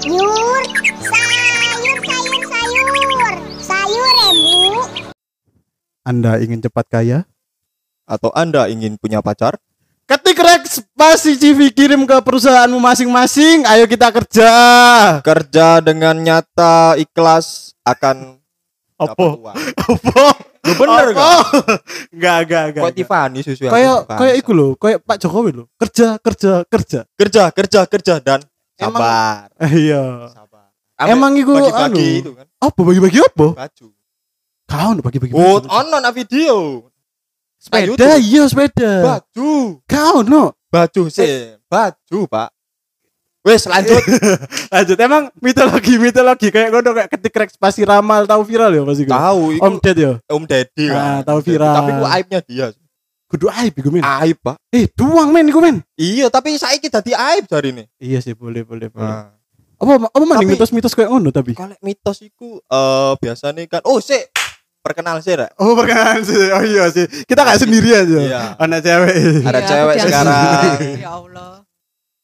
Sayur, sayur, sayur, sayur. Sayur ya, Bu. Anda ingin cepat kaya? Atau Anda ingin punya pacar? Ketik rek spasi CV kirim ke perusahaanmu masing-masing. Ayo kita kerja. Kerja dengan nyata ikhlas akan Apa? Apa? Lu bener gak? Enggak, enggak, enggak. Kok Tiffany susu Kayak kayak iku lho, kayak Pak Jokowi lho. Kerja, kerja, kerja. kerja kerja kerja dan Emang- sabar Iya. sabar Emang iku bagi-bagi anu. itu kan Apa bagi-bagi apa? baju Kau nih bagi-bagi. oh ono na video sepeda, iya sepeda. baju Kau no. baju sih baju pak wes lanjut Lanjut emang mitologi mitologi kayak ngono kayak ketik rek spasi ramal tahu viral ya pasti. tahu Om Ded ya. Om Deddy Ah, kan tahu Om Deddy. viral. tapi ku aibnya dia Kudu aib iku men. aib pak Eh, tuang men iku men. iya tapi saiki dadi aib jari ini Iya sih boleh boleh boleh. nah, Apa apa mending Tapi- mitos-mitos kayak ngono tapi. kalau mitos iku eh biasanya kan oh sih perkenal sih Rek. Oh perkenalan sih. Oh iya sih. Kita gak sendiri aja. Iya. Anak cewek. Ada Iya, cewek sekarang. Ya Allah.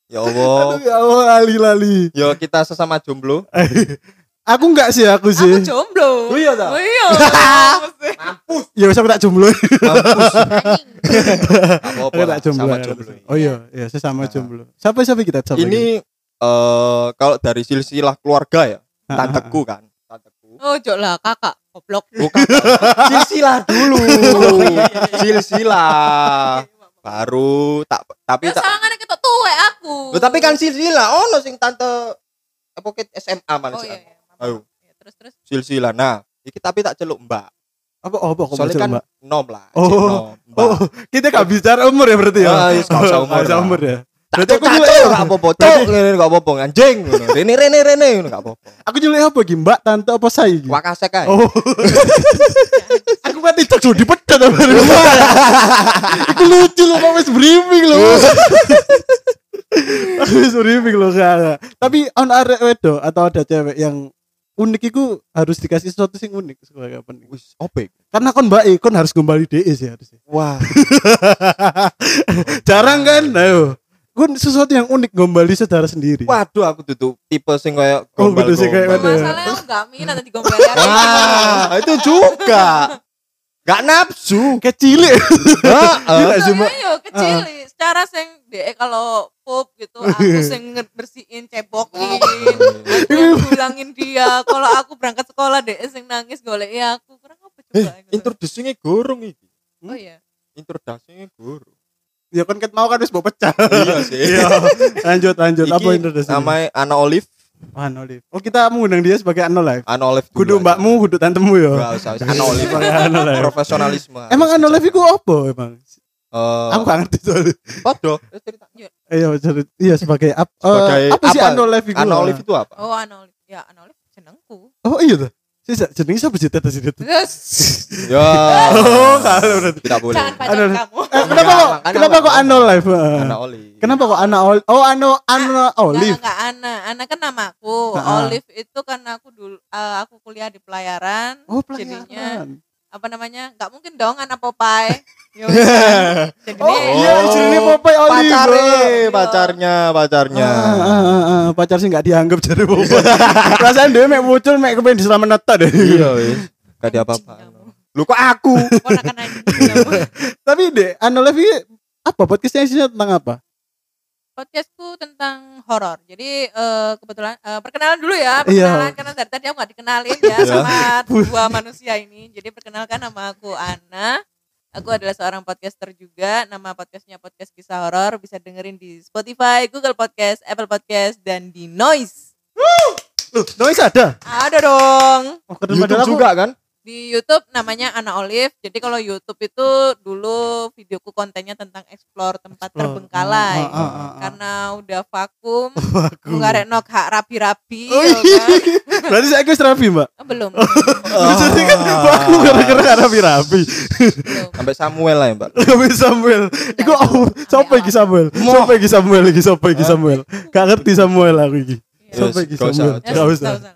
ya Allah Aduh ya Allah lali-lali. yo kita sesama jomblo Aku enggak sih aku sih. Aku jomblo. Oh iya, tak? Oh iya. mampus Ya wis aku tak jomblo. mampus Aku apa-apa tak jomblo. sama ya. jomblo Oh iya, iya sesama Nah. jomblo. Siapa siapa kita siapa ini eh kalau dari silsilah keluarga ya Ah, tanteku kan tanteku Oh, jok lah kakak. Goblok. bukan silsilah dulu Oh, iya, iya, iya. silsilah baru tak tapi Ya tak sangane ketok tuwek aku. Loh, tapi kan silsilah ono sing tante apa SMA malah Oh sih. iya iya. Ayo. Ya, Terus terus. silsilah nah iki tapi tak celuk mbak Apa oh, apa kok soalnya kan Mbak? nom lah Oh. nom, mbak. Oh, kita gak bicara umur ya berarti ya? Ah, yes, gak usah umur Gak umur ya. berarti aku juga gak apa-apa Berarti- ngene gak apa-apa anjing rene rene rene ngono gak apa-apa Aku nyulik apa Gi? Mbak, tante apa saya Gi? wakasek ae Oh. aku kan TikTok sudah dipecat sama rumah. Itu lucu loh, Pak wis briefing loh. Wis briefing loh kakak. Tapi on arek wedo atau ada cewek yang unik itu harus dikasih sesuatu sing unik sebagai apa nih? wis opek Karena kon mbak kon harus kembali DE sih harusnya. wah Jarang kan? Ayo. Kon sesuatu yang unik kembali saudara sendiri. waduh aku tutup tipe sing kayak Oh, betul sih, kayak. Masalahnya aku enggak minat nanti gombali wah itu juga gak nafsu Kecilik. Heeh. Iya kecil secara sing dek kalau pup gitu aku sing bersihin cebokin aku yang bulangin dia kalau aku berangkat sekolah dek sing nangis golek aku kurang apa eh coba gitu. introduksinya gorong iki oh iya introduksinya gorong Ya kan ket mau kan wis mau pecah. iya sih Iya. Lanjut lanjut apa introduksi? namanya Ana Olive Ano Live. Oh kita mengundang dia sebagai Ano Live. Ana Olive Kudu mbakmu, kudu tantemu ya. Enggak usah usah. Ana Olive profesionalisme Emang Ano Live itu apa emang? Eh Aku gak ngerti soalnya. podo Eh, cerita. Iya, jadi- iya sebagai ap, eh, Sebagai apa sih apa? Ano Live itu? Ana Olive itu apa oh anol ya anol jenengku Oh iya tuh. Sih jenenge siapa sih tadi situ? terus ya Oh, kalau berarti. tidak boleh jangan pacar Ano- kamu Eh, kenapa kok kenapa kok makanya. Ano Live? Eh, Ana Olive Kenapa kok Ana Olive? Oh, Ano Ano Enggak, Olive. enggak Ana. Ana kan namaku. Heeh. Olive itu karena aku dulu eh, aku kuliah di pelayaran. Oh, Jadinya pelayaran. apa namanya? Enggak mungkin dong Ana Popeye. Jadi Oh, iya, istrinya Popeye pacarnya Iya. pacarnya pacarnya Ah, ah, ah, ah. pacar sih nggak dianggap jadi boba. Perasaan dia mek muncul mek kepengen diselamat deh. iya wis gak ada apa-apa lu kok aku Ponakan anjing. Tapi deh, Ano Live ini apa podcastnya isinya tentang apa? Podcastku tentang horor. Jadi eh, kebetulan eh, perkenalan dulu ya, Iya. perkenalan karena dari tadi aku nggak dikenalin ya sama dua manusia ini. Jadi perkenalkan nama aku Ana. Aku adalah seorang podcaster juga. Nama podcastnya podcast kisah horor. Bisa dengerin di Spotify, Google Podcast, Apple Podcast, dan di Noise. Loh, noise ada. Ada dong. Oh. YouTube juga kan Di YouTube namanya Ana Olive. Jadi kalau YouTube itu dulu videoku kontennya tentang explore tempat Explore. terbengkalai. Ah, ah, ah, ah. Karena udah vakum, Aku. ngarek nok hak rapi-rapi. Oh, ya iya. kan? Berarti saya wis rapi, Mbak. Oh, belum. Jadi kan aku gara-gara gak rapi-rapi. sampai Samuel lah ya mbak Tapi Samuel, iku oh, siapa iki Samuel? Siapa iki Samuel iki siapa iki Samuel? Gak ngerti Samuel aku iki. Iya. Iki Gak usah. Samuel? Gak usah.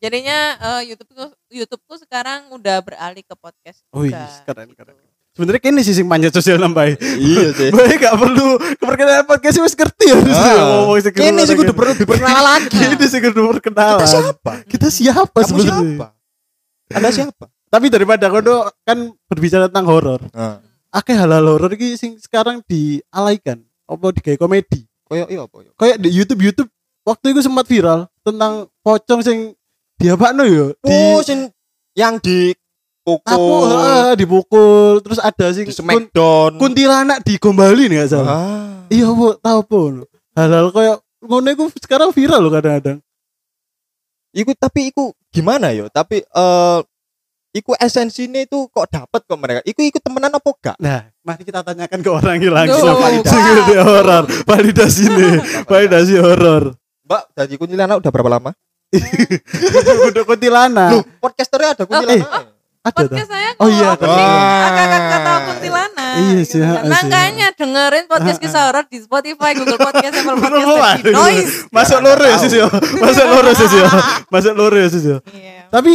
Jadinya eh, YouTubeku YouTubeku sekarang udah beralih ke podcast Oh juga. iya, keren keren. sebenarnya kini sih sing panjat sosial nambah. Iya sih. Baik gak perlu keperkenalan podcast wis ngerti ya Ah. ngomong sing Kini sih kudu perlu diperkenalkan lagi. Ini sih kudu perkenalan. Kita siapa? Kita siapa sebenarnya? siapa? Anda siapa? Tapi daripada kono kan berbicara tentang horor. Nah, Akeh hal-hal horor iki sing sekarang dialaikan apa digawe komedi. koyo iya apa? Kayak di YouTube YouTube waktu itu sempat viral tentang pocong sing diapakno yo di Oh, sing yang di pukul, heeh, dipukul terus ada sing di kun- smackdown. kuntilanak digombali nih gak salah. Ah. Iya bu, tahu pun. Hal-hal kayak ngono iku sekarang viral loh kadang-kadang. Iku tapi iku gimana yo? Tapi eh iku esensinya itu kok dapat kok mereka? Iku iku temenan apa gak? Nah, mari kita tanyakan ke orang yang langsung. Sing Pak. ngerti horor, validasi nih, validasi horor. Mbak, dari kuntilanak udah berapa lama? Udah kuntilanak. Loh, podcasternya ada kuntilanak. Ada tuh. Podcast saya Oh iya, ada. Akak kata kuntilanak. Iya sih, gitu sih. Makanya dengerin podcast kisah horor di Spotify, Google Podcast, Apple Podcast, di. Noise. Masuk ya tahu. sih yo. Masuk loro sih yo. Masuk ya sih yo. Iya. Tapi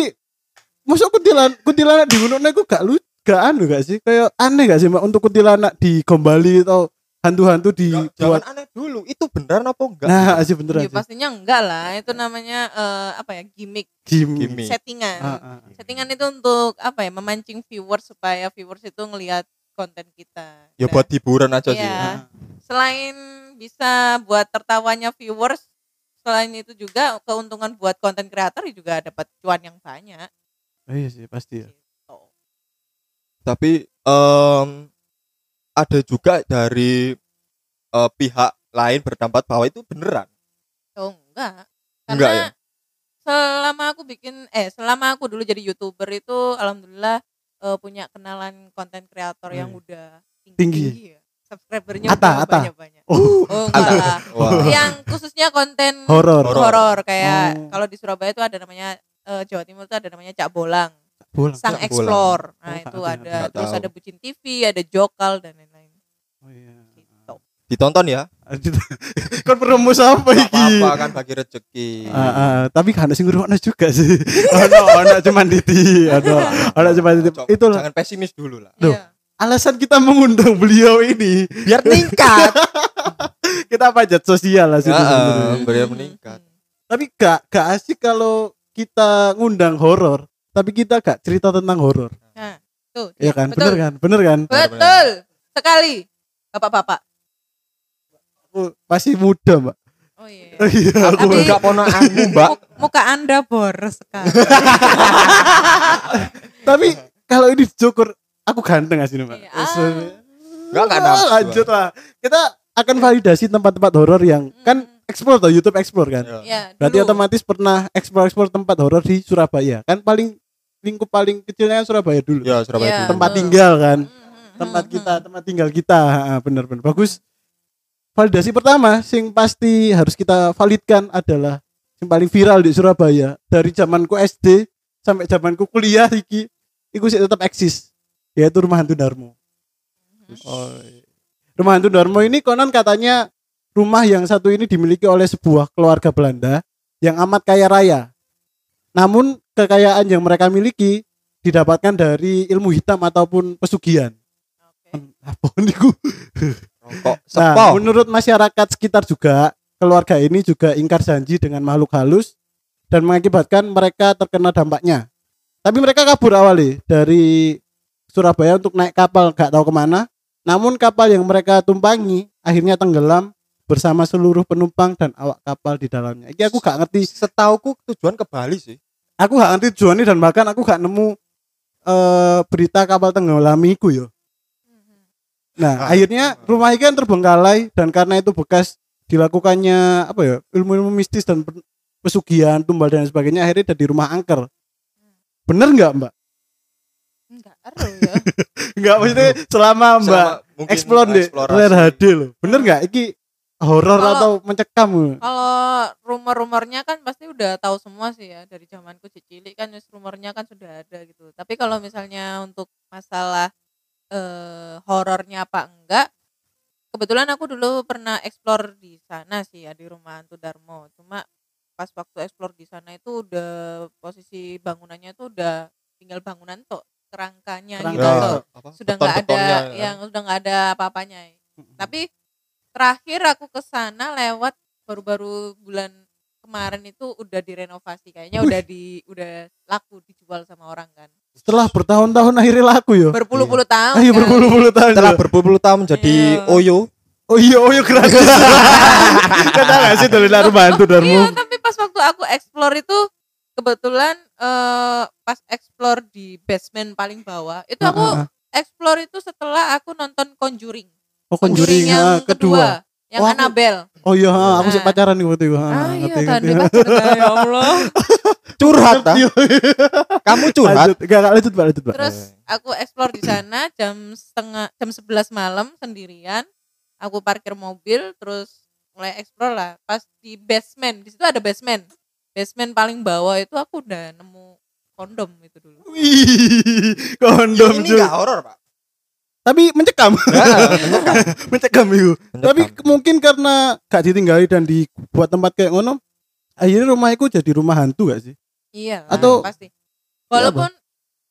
masuk kuntilanak kuntilanak di gunung iku gak lu gak anu gak sih? Kayak aneh gak sih Mbak untuk kuntilanak digombali atau hantu-hantu Jangan dibuat aneh dulu, itu beneran apa enggak? Nah, sih beneran Ya, sih. pastinya enggak lah. Itu namanya eh, apa ya? Gimmick, Gimik. Gimik. settingan. Ah, ah. Settingan itu untuk apa ya? Memancing viewers supaya viewers itu ngelihat konten kita. Ya Dan buat hiburan aja sih. Iya. selain bisa buat tertawanya viewers, selain itu juga keuntungan buat konten kreator juga dapat cuan yang banyak. Oh, iya sih pasti ya. Gitu. Tapi em, ada juga dari eh, pihak lain berpendapat bahwa itu beneran. Oh enggak. Enggak Karena ya? selama aku bikin eh selama aku dulu jadi YouTuber itu alhamdulillah eh, punya kenalan konten kreator yang Hmm. udah tinggi, Tinggi. ya. Subscribernya Ata, udah Ata. banyak-banyak. Oh, Oh enggak lah. Wah. yang khususnya konten horor. Horor. kayak Oh. kalau di Surabaya itu ada namanya eh, Jawa Timur itu ada namanya Cak Bolang, Bolang. Sang Bolang. Explore. Nah, Oh, itu ada nggak terus tahu. ada Bucin TV, ada Jokal dan lain-lain Oh iya. gitu. Ditonton ya. Kan promo apa iki? apa-apa kan bagi rezeki. Ah, ah, tapi kan sing ngrungokno juga sih. Ono ono cuman Didi, ono ono cuman. Cok, Itulah Jangan pesimis dulu lah. Duh. Iya. alasan kita mengundang beliau ini. Biar meningkat. Kita pajak sosial lah sih. Eh, biar meningkat. Tapi gak gak asik kalau kita ngundang horor, tapi kita gak cerita tentang horor. Nah, tuh. Iya kan? Betul. Bener kan? Bener kan? Betul. Sekali. Bapak-bapak. Aku masih muda, Mbak. Oh iya. Oh iya, aku Tapi- Enggak ponakanmu, Mbak. Muk- Muka Anda boros sekali. Tapi kalau ini Joker, aku ganteng asli, Mbak. Iya. Ah. Enggak enggak Ah, nafsu. lanjut lah. Kita akan validasi tempat-tempat horor yang kan explore tuh YouTube explore kan. Ya. Ya, Berarti dulu. otomatis pernah explore-explore tempat horor di Surabaya. Kan paling lingkup paling kecilnya Surabaya dulu. Ya, Surabaya Iya. dulu. Tempat betul. tinggal kan. Tempat kita, tempat tinggal kita. Bener-bener bagus. Validasi pertama sing pasti harus kita validkan adalah yang paling viral di Surabaya dari zamanku SD sampai zamanku kuliah iki iku sih tetap eksis yaitu rumah hantu Darmo. Oh, rumah hantu Darmo ini konon katanya rumah yang satu ini dimiliki oleh sebuah keluarga Belanda yang amat kaya raya. Namun kekayaan yang mereka miliki didapatkan dari ilmu hitam ataupun pesugihan. Oke. Apa niku? Rokok Nah, menurut masyarakat sekitar juga keluarga ini juga ingkar janji dengan makhluk halus dan mengakibatkan mereka terkena dampaknya. Tapi mereka kabur awali dari Surabaya untuk naik kapal gak tahu ke mana. Namun kapal yang mereka tumpangi akhirnya tenggelam bersama seluruh penumpang dan awak kapal di dalamnya. Iki aku gak ngerti, Setauku tujuan ke Bali sih. Aku gak ngerti tujuannya dan bahkan aku gak nemu eh, berita kapal tenggelam iku yo. Nah, Ah, akhirnya rumah ini kan terbengkalai dan karena itu bekas dilakukannya apa ya ilmu-ilmu mistis dan pe- pesugihan tumbal dan sebagainya akhirnya jadi rumah angker. Bener nggak Mbak? Enggak ya. Enggak maksudnya selama Mbak Selama explore deh HD loh. Bener nggak? Iki horor atau mencekam? Kalau rumor-rumornya kan pasti udah tahu semua sih ya dari zamanku cilik kan rumornya kan sudah ada gitu. Tapi kalau misalnya untuk masalah eh horornya apa enggak, kebetulan aku dulu pernah explore di sana sih ya di rumah Hantu Darmo. Cuma pas waktu explore di sana itu udah posisi bangunannya itu udah tinggal bangunan tok kerangkanya Kerangka. gitu Ya, loh. sudah nggak ada beton-betonnya, kan. yang udah nggak ada apa-apanya tapi terakhir aku ke sana lewat baru-baru bulan kemarin itu udah direnovasi kayaknya Wih. udah di udah laku dijual sama orang kan Setelah bertahun-tahun akhirnya laku yo. berpuluh-puluh tahun Ayo kali. berpuluh-puluh tahun. setelah yo. berpuluh-puluh tahun menjadi Iya. Oyo Oh iya, oh iya gratis. Kata gak sih dari rumah hantu iya Darmo? tapi pas waktu aku explore itu kebetulan eh, pas explore di basement paling bawah itu aku explore itu setelah aku nonton Conjuring Oh Conjuring yang ah, kedua. yang Oh, Annabelle Oh iya, ah, aku sih Ah. pacaran nih waktu itu. ah iya ngerti, tadi ngerti. ya Allah curhat ah. Kamu curhat Lanjut, gak, gak, lanjut Pak, lanjut Pak. Terus aku explore di sana jam setengah jam 11 malam sendirian. Aku parkir mobil terus mulai explore lah. Pas di basement, di situ ada basement. Basement paling bawah itu aku udah nemu kondom itu dulu. Wih, kondom ini cuy. enggak horor pak Tapi mencekam. Ya, mencekam. mencekam itu. Tapi mungkin karena gak ditinggali dan dibuat tempat kayak ngono, akhirnya rumahku jadi rumah hantu gak sih? Iya, Atau- pasti. Walaupun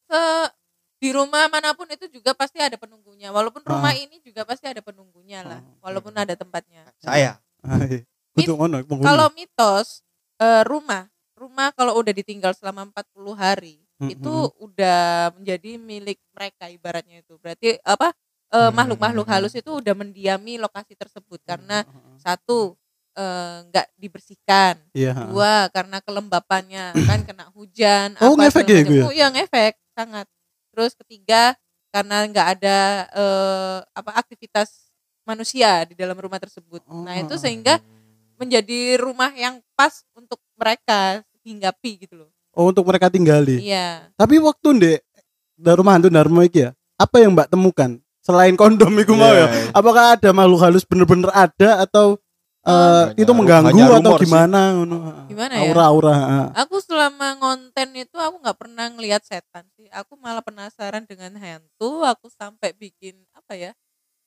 se di rumah mana pun itu juga pasti ada penunggunya. Walaupun rumah ini juga pasti ada penunggunya lah. Ah. Walaupun ada tempatnya. saya Ah, iya. Kalau mitos eh, rumah, rumah kalau udah ditinggal selama 40 hari Mm-mm. itu udah menjadi milik mereka ibaratnya itu. Berarti apa eh, Hmm. makhluk-makhluk halus itu udah mendiami lokasi tersebut karena satu eh, nggak dibersihkan, Iya. dua karena kelembapannya kan kena hujan, Oh, apa ngefek ya, macam. Gu, ya? Oh, iya ngefek sangat. Terus ketiga karena nggak ada eh, apa aktivitas manusia di dalam rumah tersebut. Nah itu Oh. sehingga menjadi rumah yang pas untuk mereka hinggapi gitu loh. Oh, untuk mereka tinggali. Iya. Tapi waktu ndek dari rumah hantu Darmo iki ya, apa yang Mbak temukan selain kondom iku mau ya? Iya. Apakah ada makhluk halus bener-bener ada atau eh, Hanya- itu mengganggu atau gimana ngono? Gimana ya? Aura-aura. Aku selama ngonten itu aku nggak pernah ngelihat setan sih. Aku malah penasaran dengan hantu. Aku sampai bikin apa ya?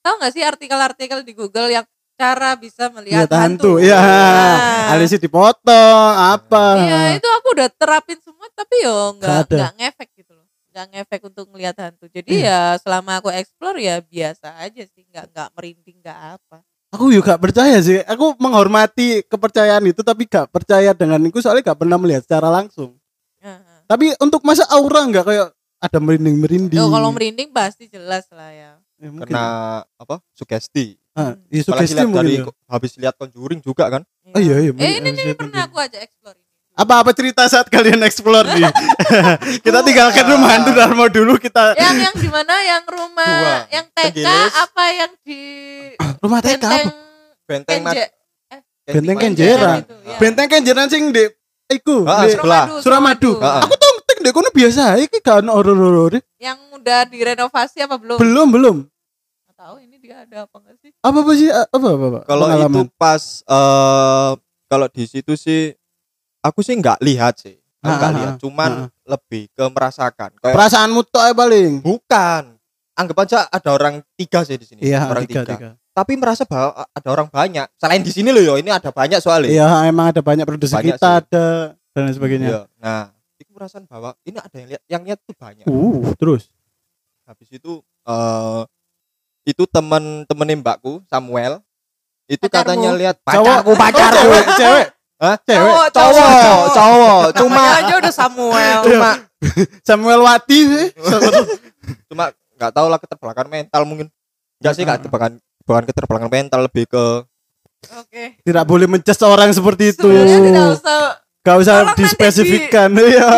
Tahu nggak sih artikel-artikel di Google yang cara bisa melihat Lihat hantu. hantu? Iya. Nah. Alisnya dipotong apa? Iya itu aku udah terapin semua tapi yo Nggak nggak ada. nggak ngefek gitu loh. Nggak ngefek untuk ngelihat hantu. Jadi Iya. ya selama aku explore ya biasa aja sih. Nggak nggak merinding nggak apa. Aku juga gak percaya sih. Aku menghormati kepercayaan itu tapi gak percaya dengan itu soalnya gak pernah melihat secara langsung. Heeh. Tapi untuk masa aura nggak kayak ada merinding-merinding. Yo, kalau merinding pasti jelas lah ya. Ya, mungkin. kena apa sugesti Ah, ya, sugesti lihat mungkin dari ya. habis lihat Conjuring juga kan Oh iya iya. Eh ini, ini pernah aku aja explore ini. Apa-apa cerita saat kalian explore nih? kita tinggalkan rumah hantu Darmo dulu kita yang yang di mana yang rumah Dua. yang TK Tenggilis. apa yang di rumah TK benteng apa? benteng mat Kenje- Benteng Kenjeran. itu, ya. Benteng Kenjeran sing di iku. Ah, di sebelah. Suramadu. Ah, ah. Aku tuh tek dek kono biasa iki gak ono horor-horor. yang udah direnovasi apa belum? Belum belum. Nggak tahu ini dia ada apa enggak sih? Apa apa sih apa apa, apa? kalau itu pas eh kalau di situ sih aku sih nggak lihat sih aku Ah, nggak lihat ah. cuman Ah. lebih ke merasakan kayak perasaanmu tok ae paling. bukan anggap aja ada orang tiga sih di sini Iya, orang tiga, tiga, tiga. tapi merasa bahwa ada orang banyak selain di sini loh yo ini ada banyak soalnya Iya, emang ada banyak produser Banyak kita sih. ada dan lain sebagainya. Iya. nah itu perasaan bahwa ini ada yang lihat yang lihat tuh banyak Uh, terus. habis itu eh itu temen-temen mbakku Samuel itu Pacarmu? katanya lihat Cowok. pacarku pacarku Oh, cewek, cewek. Hah? Cewek. Cowok, cowok cowok cuma Namanya aja udah Samuel. cuma Samuel Wati sih. cuma nggak tahu lah keterbelakangan mental mungkin nggak sih nggak keterbelakangan bukan keterbelakangan mental lebih ke Oke. Tidak boleh mences orang seperti itu. Sebenarnya tidak usah Gak usah Tolong dispesifikkan. Iya.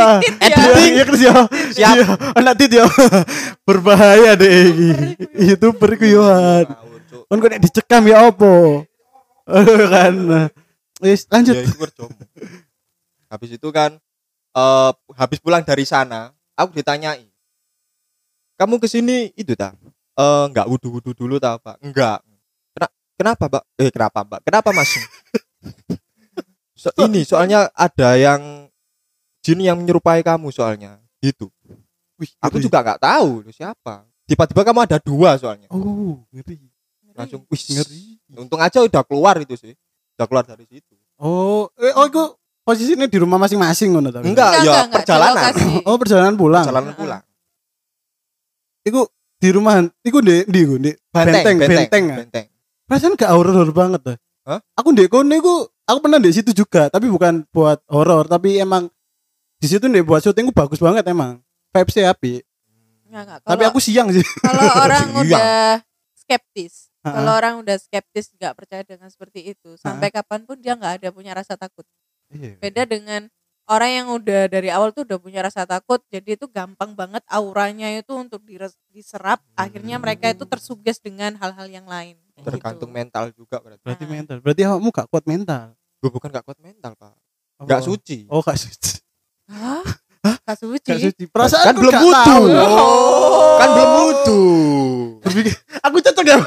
Editing. Iya, ya. Siap. Iya, Anak tit ya. Berbahaya deh iki. Itu perkuyuhan. Cuk. Kan kok nek dicekam ya opo? kan. Wis lanjut. Ya, habis itu kan eh habis pulang dari sana aku ditanyai kamu ke sini itu tak eh nggak wudhu wudhu dulu tak apa enggak Kena- kenapa mbak eh kenapa mbak kenapa mas so, ini soalnya ada yang jin yang menyerupai kamu soalnya gitu Wih, aku ngeri. juga nggak tahu itu siapa tiba-tiba kamu ada dua soalnya Oh, ngeri. langsung wih Ngeri. untung aja udah keluar itu sih udah keluar dari situ Oh, eh, oh itu posisinya di rumah masing-masing ngono tapi. Enggak. ya, di perjalanan. lokasi. Oh, perjalanan pulang. perjalanan pulang iku di rumah iku di di iku di benteng benteng, ah. benteng. perasaan gak horor banget tuh Hah? aku di kono iku aku pernah di situ juga tapi bukan buat horor tapi emang di situ nih buat syuting bagus banget emang vibesnya api Nggak, nggak. tapi aku siang sih kalau orang Iya. udah skeptis kalau orang udah skeptis nggak percaya dengan seperti itu sampai kapan pun dia nggak ada punya rasa takut beda dengan orang yang udah dari awal tuh udah punya rasa takut jadi itu gampang banget auranya itu untuk diserap akhirnya mereka itu tersuges dengan hal-hal yang lain Kayak Tergantung gitu. mental juga berarti. berarti Nah. mental berarti kamu gak kuat mental Gue bukan gak kuat mental, Pak. Apa? Gak suci. oh gak suci Hah? Kak Suci? gak suci perasaan Kan belum wudu. Kan belum wudu. berpikir aku cocok ya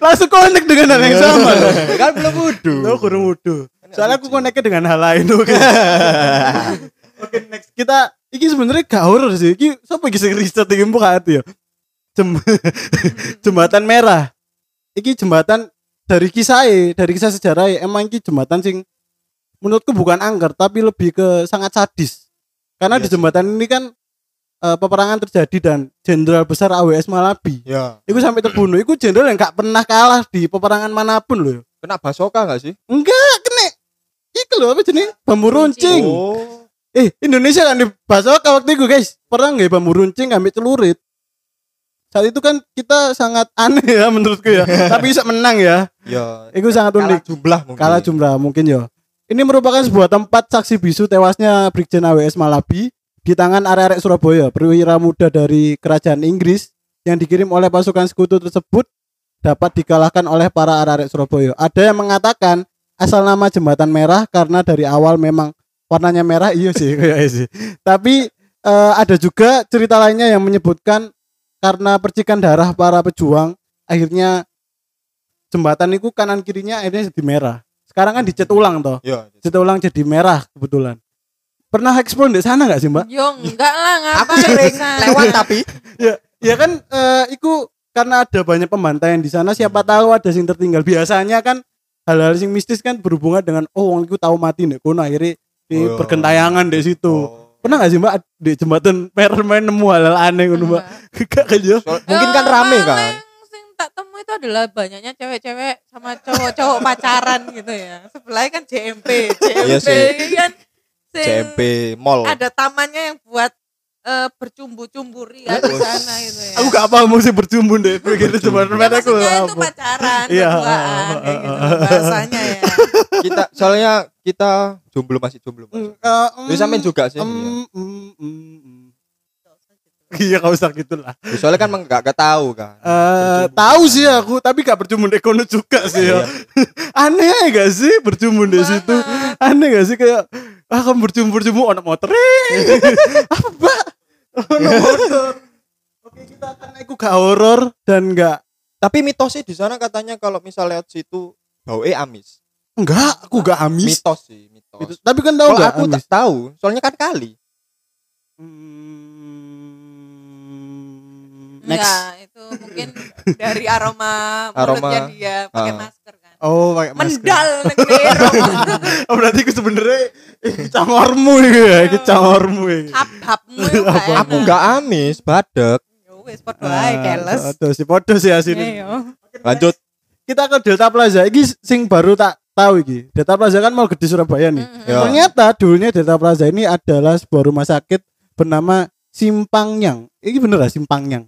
langsung connect dengan hal yang sama kan belum wudu. lo kurang wudu Kan soalnya gak aku connectnya dengan hal lain oke oke next kita iki sebenarnya gak horor sih iki siapa iki sing riset iki mbok hati ya Jem- jembatan merah iki jembatan dari kisah dari kisah sejarah emang iki jembatan sing menurutku bukan angker tapi lebih ke sangat sadis karena Iya di sih. jembatan ini kan eh, peperangan terjadi dan jenderal besar AWS Malabi Ya. Iku sampai terbunuh. Iku jenderal yang gak pernah kalah di peperangan mana pun loh. Kena basoka gak sih? Enggak, kena. Iku loh apa jenis bambu runcing. Oh. Eh, Indonesia kan di Basoka waktu itu guys. Pernah nggak bambu runcing ambil celurit. Saat itu kan kita sangat aneh ya menurutku ya. Tapi bisa menang ya. Ya. Iku sangat Kalah unik. jumlah mungkin. Kalah jumlah mungkin ya. Ini merupakan sebuah tempat saksi bisu tewasnya Brigjen AWS Malabi di tangan arek-arek Surabaya, perwira muda dari kerajaan Inggris yang dikirim oleh pasukan sekutu tersebut dapat dikalahkan oleh para arek-arek Surabaya. Ada yang mengatakan asal nama jembatan merah karena dari awal memang warnanya merah iya sih kayak sih. Tapi eh, ada juga cerita lainnya yang menyebutkan karena percikan darah para pejuang akhirnya jembatan itu kanan kirinya akhirnya jadi merah. Sekarang kan dicat ulang toh. Ya. Dicat ulang jadi merah kebetulan. Pernah eksplor di sana nggak sih mbak? Yo enggak lah Aku ngapain sering lewat tapi Ya, ya kan eh, iku karena ada banyak pembantaian di sana siapa tahu ada yang tertinggal. Biasanya kan hal-hal yang mistis kan berhubungan dengan oh wong iku tahu mati nek kono akhirnya di Oh, iya. bergentayangan di situ. Oh. Pernah nggak sih mbak di jembatan main nemu hal-hal aneh ngono mbak? Gak kan ya? Soal- mungkin kan rame kan. paling Sing tak temu itu adalah banyaknya cewek-cewek sama cowok-cowok pacaran gitu ya. Sebelahnya kan JMP, JMP Iya kan. CMP mall. Ada tamannya yang buat eh, bercumbu-cumbu ria di sana gitu ya. Aku gak paham mesti berjumbu deh. Pikir jembatan Ya, merah aku maksudnya itu apa? pacaran, Iya. berduaan kayak gitu bahasanya ya. kita soalnya kita jomblo masih jomblo. Mas. Mm, eh, mm, Lu sampean juga sih. iya. mm, mm, mm. Iya kau usah gitu lah. Ya, Soalnya kan enggak ketahu kan. Eh tahu sih aku tapi gak berjumbu di kono juga sih ya. Iya. Aneh gak sih berjumbu di situ? Aneh gak sih kayak ah kamu berjumbu ono motor. Apa mbak? Ono. Oke kita akan aku gak horor dan gak Tapi mitosnya di sana katanya kalau misal lewat situ baunya amis. enggak aku gak amis. Mitos sih, mitos. Gitu. Tapi kan tahu gak aku amis? tak tahu, soalnya kan kali. Hmm, Enggak, Next. itu mungkin dari aroma Aroma. mulutnya dia pakai Ah. masker. Oh, pakai masker. Mendal aroma. Oh, berarti aku sebenarnya iki cangormu iki ya, iki cangormu iki. Hap-hapmu kayak Aku enggak amis, badek. Ya wis padha ae keles. Aduh, si podo sih asini. Ayo. Lanjut. Kita ke Delta Plaza. Iki sing baru tak tahu iki. Delta Plaza kan mau gede Surabaya nih. Mm-mm. Ya. Ternyata dulunya Delta Plaza ini adalah sebuah rumah sakit bernama Simpangnyang. Ini bener lah Simpangnyang.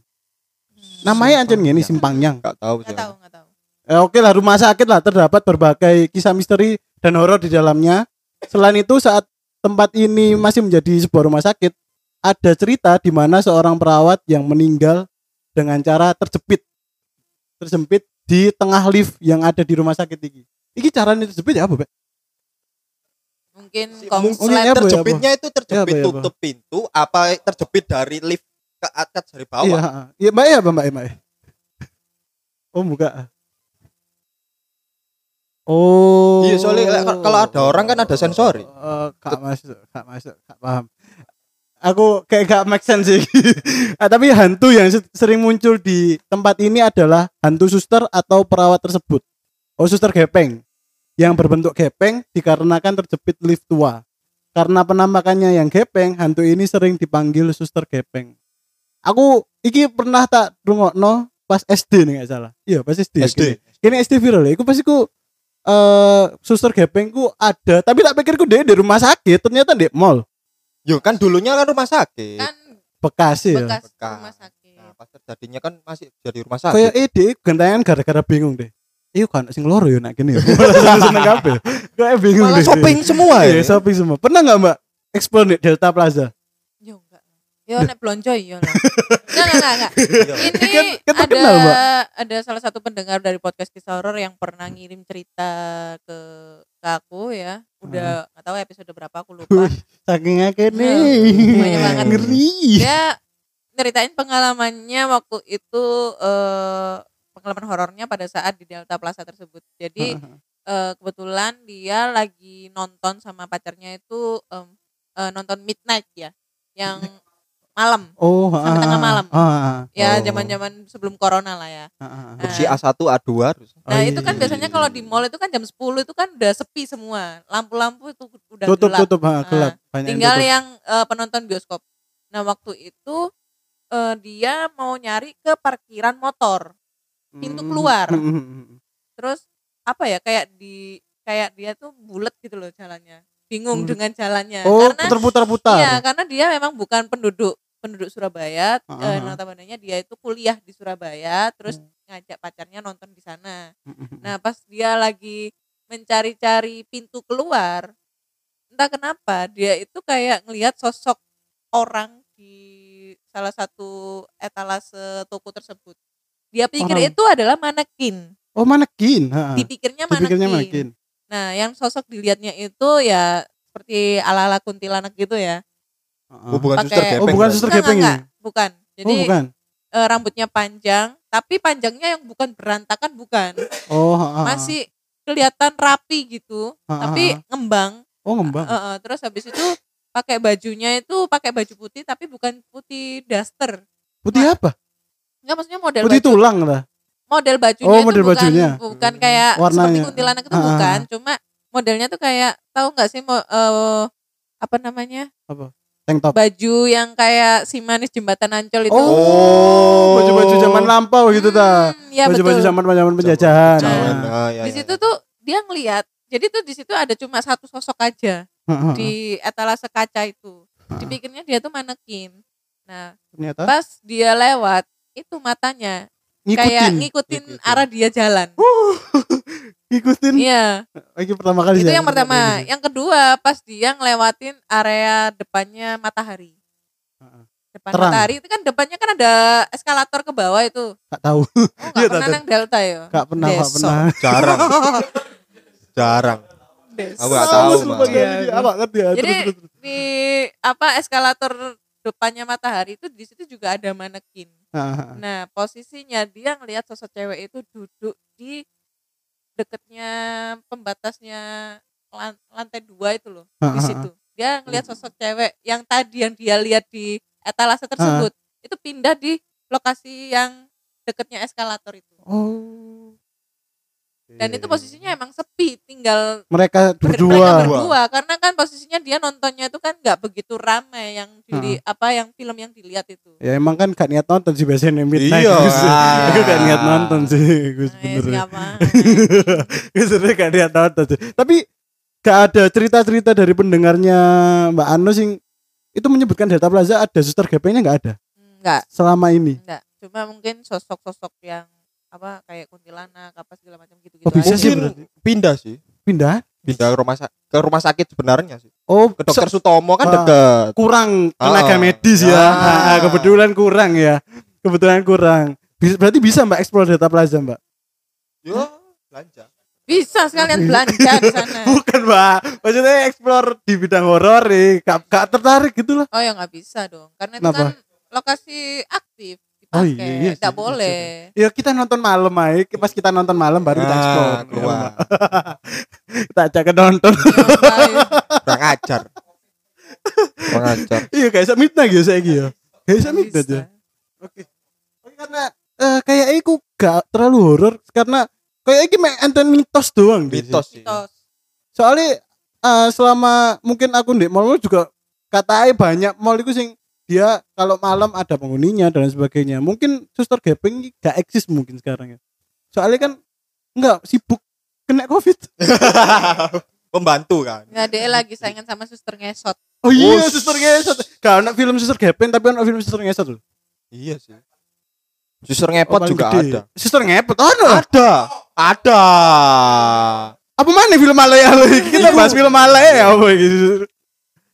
Namanya ancen gini Simpangnyang. Enggak tahu sih. Enggak tahu, enggak tahu. Eh, oke lah rumah sakit lah terdapat berbagai kisah misteri dan horor di dalamnya. Selain itu saat tempat ini masih menjadi sebuah rumah sakit, ada cerita di mana seorang perawat yang meninggal dengan cara terjepit. Terjepit di tengah lift yang ada di rumah sakit ini. Iki caranya terjepit ya apa, Pak? Mungkin Si- konslet mungkin apa ya, terjepitnya itu terjepit Ya, apa, ya, apa? tutup pintu apa terjepit dari lift ke atas dari Iya, bawah. ha. iya, Mbak ya, apa, Mbak, ya, Mbak. ya? Oh, buka. Oh. Iya, soalnya kalau- kalau ada orang kan ada sensori. Eh, gak masuk, gak masuk, gak paham. Aku kayak gak make sense sih. Ah, tapi hantu yang se- sering muncul di tempat ini adalah hantu suster atau perawat tersebut. Oh, suster gepeng. Yang berbentuk gepeng dikarenakan terjepit lift tua. Karena penampakannya yang gepeng, hantu ini sering dipanggil suster gepeng. Aku iki pernah tak rungokno pas SD nih nggak salah. Iya, pas SD. SD. Kini, kini SD viral ya. Iku pas iku eh suster gepengku ada, tapi tak pikirku dia di rumah sakit, ternyata di mall. Yo kan dulunya kan rumah sakit. Kan Bekasi ya. bekas Bekas. rumah sakit. Nah, pas terjadinya kan masih jadi rumah sakit. Kayak ide gantengan gara-gara bingung deh. Iya kan sing loro ya nak gini ya. Seneng kabeh. Kayak bingung Malah deh. shopping semua ya. Iya, shopping semua. Pernah nggak Mbak explore di Delta Plaza? Yo nek blonjo iya lah. Enggak enggak enggak. Iya. Ini Kan- kan ada Mbak. ada salah satu pendengar dari podcast kisah horor yang pernah ngirim cerita ke ke aku ya. Udah nggak tahu episode berapa aku lupa. Saking akeh Nah, nih. banyak banget. Ngeri. Dia nyeritain pengalamannya waktu itu eh pengalaman horornya pada saat di Delta Plaza tersebut. Jadi eh, kebetulan dia lagi nonton sama pacarnya itu eh, nonton midnight ya, yang malam. Oh, Sampai tengah malam. Ah, Ya Oh. zaman-zaman sebelum corona lah ya. ah, ah. Nah, Opsi A1, A2 harus. Oh, Nah iya, itu kan iya, biasanya iya, kalau di mall itu kan jam 10 itu kan udah sepi semua. Lampu-lampu itu udah tutup gelap. tutup ah, gelap. Banyak yang Tinggal tutup. yang eh, penonton bioskop. Nah waktu itu eh, dia mau nyari ke parkiran motor. pintu Hmm, keluar. hmm, hmm, hmm. Terus apa ya kayak di kayak dia tuh bulat gitu loh jalannya. Bingung Bulet. dengan jalannya. Oh, karena putar-putar-putar. iya karena dia memang bukan penduduk penduduk Surabaya. Ah, Eh, ah. notabene dia itu kuliah di Surabaya. Terus Hmm. ngajak pacarnya nonton di sana. Hmm, hmm, hmm. Nah, pas dia lagi mencari-cari pintu keluar, entah kenapa dia itu kayak ngelihat sosok orang di salah satu etalase toko tersebut. Dia pikir Orang. itu adalah manekin. Oh, manekin. ha. Dipikirnya Dipikirnya manekin. manekin. Nah, yang sosok dilihatnya itu ya seperti ala-ala kuntilanak gitu ya. Ah, Oh, bukan Pakai- suster gepeng. Oh, bukan suster Enggak, gepeng enggak, ini. enggak. bukan. Jadi oh, bukan. eh, rambutnya panjang, tapi panjangnya yang bukan berantakan bukan. Oh, ha, ha. Masih kelihatan rapi gitu, Ah, ah, tapi ngembang. Oh, ngembang. Eh, eh, terus habis itu pakai bajunya itu pakai baju putih tapi bukan putih daster. Putih apa? Enggak maksudnya model Putih baju tulang lah. model bajunya Oh, itu model bukan bajunya. bukan kayak seperti Warnanya. kuntilanak itu ah, bukan, cuma modelnya tuh kayak tahu nggak sih mau eh, apa namanya? Tank top. Baju yang kayak si manis jembatan Ancol itu. Oh, baju-baju zaman lampau gitu ta. Hmm, ya Baju-baju zaman zaman penjajahan. Nah, ah, ya, di ya, situ ya. tuh dia ngelihat. Jadi tuh di situ ada cuma satu sosok aja ha, ha. di etalase kaca itu. Dipikirnya dia tuh manekin. Nah, Ternyata pas dia lewat itu matanya ngikutin. kayak ngikutin Ngikutin. arah dia jalan. ngikutin. Iya, Lagi pertama kali itu ya, yang pertama. Yang kedua pas dia ngelewatin area depannya matahari. Heeh. Depan Terang. matahari itu kan depannya kan ada eskalator ke bawah itu. Gak tahu. Oh, Iya, enggak pernah nang Delta ya? Gak pernah, gak pernah. jarang. jarang. Aku nggak tahu? Jadi di apa eskalator depannya matahari itu di situ juga ada manekin. Nah, posisinya dia ngelihat sosok cewek itu duduk di deketnya pembatasnya lan- lantai dua itu loh Ha, di situ. Dia ngelihat sosok cewek yang tadi yang dia lihat di etalase tersebut itu pindah di lokasi yang deketnya eskalator itu. Oh. Dan itu posisinya emang sepi, tinggal mereka mereka berdua. berdua karena kan posisinya dia nontonnya itu kan nggak begitu ramai yang dili apa yang film yang dilihat itu. Ya emang kan gak niat nonton sih biasanya midnight. Iya. Gus. Aku gak niat nonton sih, Gus Nah, bener. siapa? Gus gak niat nonton sih. Tapi gak ada cerita-cerita dari pendengarnya Mbak Anu sing itu menyebutkan Delta Plaza ada suster gepengnya nggak ada Enggak, selama ini. enggak. Cuma mungkin sosok-sosok yang apa kayak kuntilanak apa segala macam gitu-gitu. Oh, bisa aja. sih Mungkin berarti. pindah sih. Pindah? Pindah ke rumah ke rumah sakit sebenarnya sih. Oh, Ke dokter Sutomo kan Ah. deket. kurang tenaga Ah. medis ya. Ah. Ah, kebetulan kurang ya. Kebetulan kurang. Bis- Berarti bisa Mbak explore Delta Plaza, Mbak? Yo, belanja. Bisa sekalian belanja di sana. Bukan, Mbak. Maksudnya explore di bidang horor nih. Gak, gak tertarik gitu loh. Oh ya nggak bisa dong, karena itu Kenapa? kan lokasi aktif Oh, dipakai, iya, iya iya boleh. Ya kita nonton malam aja. Pas kita nonton malam baru kita Ah, explore. keluar. kita ajak ke nonton. Ngapain? Kurang ajar. Kurang ajar. iya kayak bisa midnight ya saya ya. Kayak midnight bisa. ya. Oke. Oke, karena eh, kayak aku gak terlalu horor karena kayak iki mek enten mitos doang. Mitos sih. Mitos. Soalnya eh, selama mungkin aku di mall juga katanya banyak mall itu sing dia kalau malam ada penghuninya dan sebagainya mungkin suster gepeng ini gak eksis mungkin sekarang ya soalnya kan enggak sibuk kena covid Membantu kan. Nggak dia lagi saingan sama suster ngesot. oh iya Oh, suster ngesot gak ada film suster gepeng tapi ada film suster ngesot loh Iya sih. Suster Oh, ngepot paling juga gede. ada. suster ngepot ada Ada. Ada. apa mana film Malaya kita bahas film Malaya ya apa gitu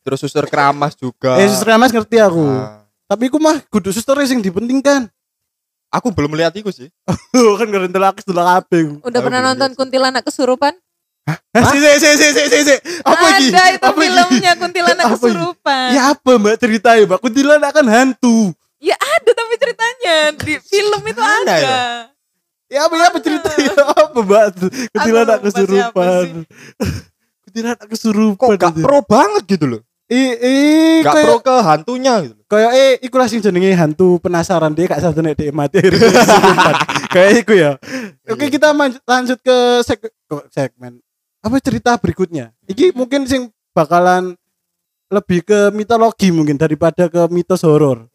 Terus suster keramas juga. eh suster Mas ngerti aku. Nah, tapi aku mah kudu suster yang dipentingkan. Aku belum melihat itu sih. kan gak rental aku setelah apa Udah pernah nonton kuntilanak kesurupan? si si si si si si si. Apa iki? Ada itu apa filmnya kuntilanak Apa iki? kesurupan. ya apa mbak ceritanya mbak? Kuntilanak kan hantu. Ya ada tapi ceritanya. Di film itu Mana ada. ya? Ya apa ya apa ceritanya? Apa mbak? Kuntilanak kesurupan. Kuntilanak Kok kesurupan gak pro banget gitu loh. I i Gak kayak pro ke hantunya gitu kayak eh iku lah sing jenenge hantu penasaran dia gak sadar nek dia mati. Kesurupan. kayak iku ya. Oke Iya. kita lanjut ke seg- segmen? Apa cerita berikutnya? Iki mungkin sing bakalan lebih ke mitologi mungkin daripada ke mitos horor.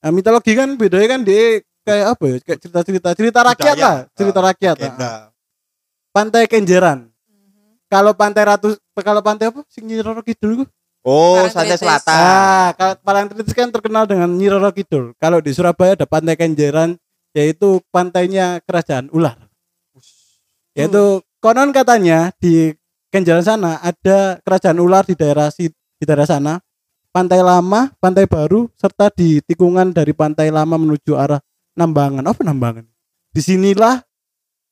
Nah, mitologi kan bedanya kan dia kayak apa ya? Kayak cerita-cerita cerita rakyat Budaya. lah cerita Ah, rakyat Legenda. ah. pantai Kenjeran. Kalau pantai ratu kalau pantai apa? Sing Nyi Roro Kidul ku Oh. Santai Selatan. ah kalau Parangtritis kan terkenal dengan Nyi Roro Kidul. Kalau di Surabaya ada pantai Kenjeran yaitu pantainya kerajaan ular. Yaitu konon katanya di Kenjeran sana ada kerajaan ular di daerah si di daerah sana. Pantai lama pantai baru serta di tikungan dari pantai lama menuju arah Nambangan. Apa Nambangan? Di sinilah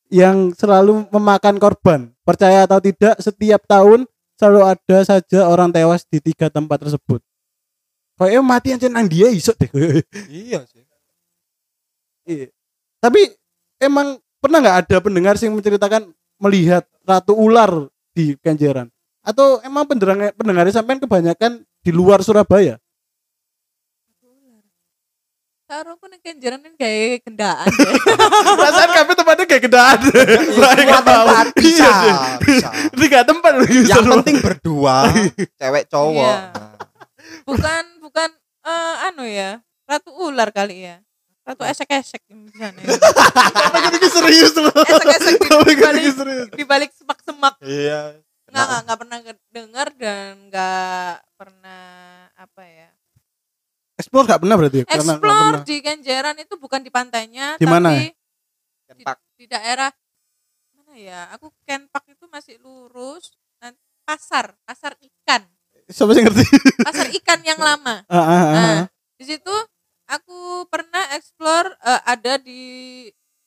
yang selalu memakan korban. Percaya atau tidak setiap tahun selalu ada saja orang tewas di tiga tempat tersebut kayaknya mati aja nang dia iso deh. Iya sih. Iya. Tapi emang pernah nggak ada pendengar yang menceritakan melihat ratu ular di Kenjeran? Atau emang pendengar pendengarnya sampean kebanyakan di luar Surabaya? Karo kenjeran kan kayak kendaan. Perasaan kami tempatnya kayak gedaan. Semua tempat bisa, bisa. Tiga tempat loh. Yang penting berdua, cewek cowok. Iya. Nah, Bukan bukan eh, anu ya. Ratu ular kali ya. Ratu esek-esek di sana. ya. Apa jadi serius loh? Esek-esek di, balik serius? di balik semak-semak. Iya. Nggak, nggak, nggak pernah dengar dan nggak pernah apa ya. Explore gak pernah berarti? ya? Explore pernah. di Kenjeran itu bukan di pantainya, Di mana tapi di, Kenpak. di daerah mana ya? Aku Kenpak itu masih lurus. Nanti pasar, pasar ikan, Siapa sih ngerti? pasar ikan yang lama. Ah, ah, ah, Nah, ah. di situ aku pernah explore eh, ada di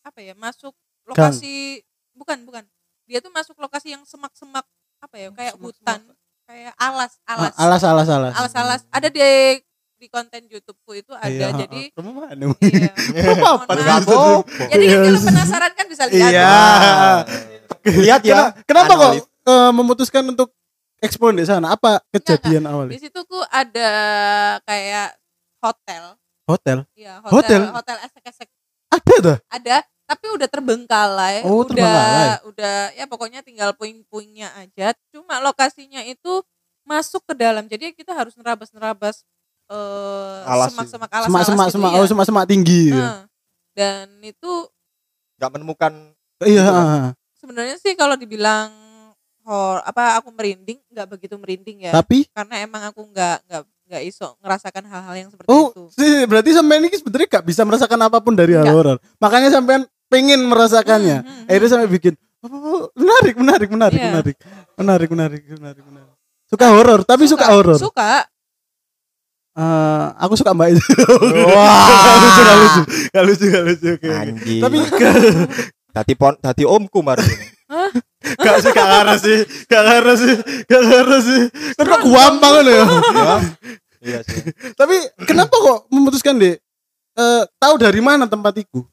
apa ya? Masuk lokasi bukan bukan. Dia tuh masuk lokasi yang semak-semak apa ya? Kayak hutan, kayak alas, Ah, alas. Alas alas alas. Alas-alas. Ada di di konten YouTubeku itu ada. Iya, jadi mana? iya. Apa Mohon Nggak maaf. apa-apa. Jadi kan Iya. kalau penasaran kan bisa lihat. Iya. Lihat ya. Kena- Kenapa kok eh, memutuskan untuk ekspor di sana? Apa kejadian Di awalnya? situ ku ada kayak hotel. Hotel. Iya, Hotel? hotel. Hotel esek-esek Ada tuh. ada, tapi udah terbengkalai. Oh, udah terbengkalai. udah ya pokoknya tinggal puing-puingnya aja. Cuma lokasinya itu masuk ke dalam. Jadi kita harus nerabas-nerabas eh Alas semak-semak alas Semak-semak semak oh semak-semak tinggi. Nah, dan itu Nggak menemukan Iya, Gitu kan? sebenarnya sih kalau dibilang hor apa aku merinding nggak begitu merinding ya Tapi karena emang aku nggak nggak nggak iso ngerasakan hal-hal yang seperti oh, itu sih, berarti sampean ini sebenarnya gak bisa merasakan apa pun dari hal Nggak. horor. Makanya sampean pengen merasakannya. Hmm, hmm, Akhirnya sampai bikin oh, menarik, menarik, menarik, Iya. menarik. Menarik, menarik, menarik, menarik. Suka horor, tapi suka, horor. suka Eh, aku suka Mbak itu. Wah. Gak lucu, gak lucu. Gak lucu, gak lucu. Oke. anjing. Tapi dadi pon dadi omku mari. gak sih, gak ngarah sih. Gak ngarah sih. Gak ngarah sih. Kan kok gampang kan ya. Ya. Iya sih. Tapi kenapa kok memutuskan deh? Eh, tahu dari mana tempat itu?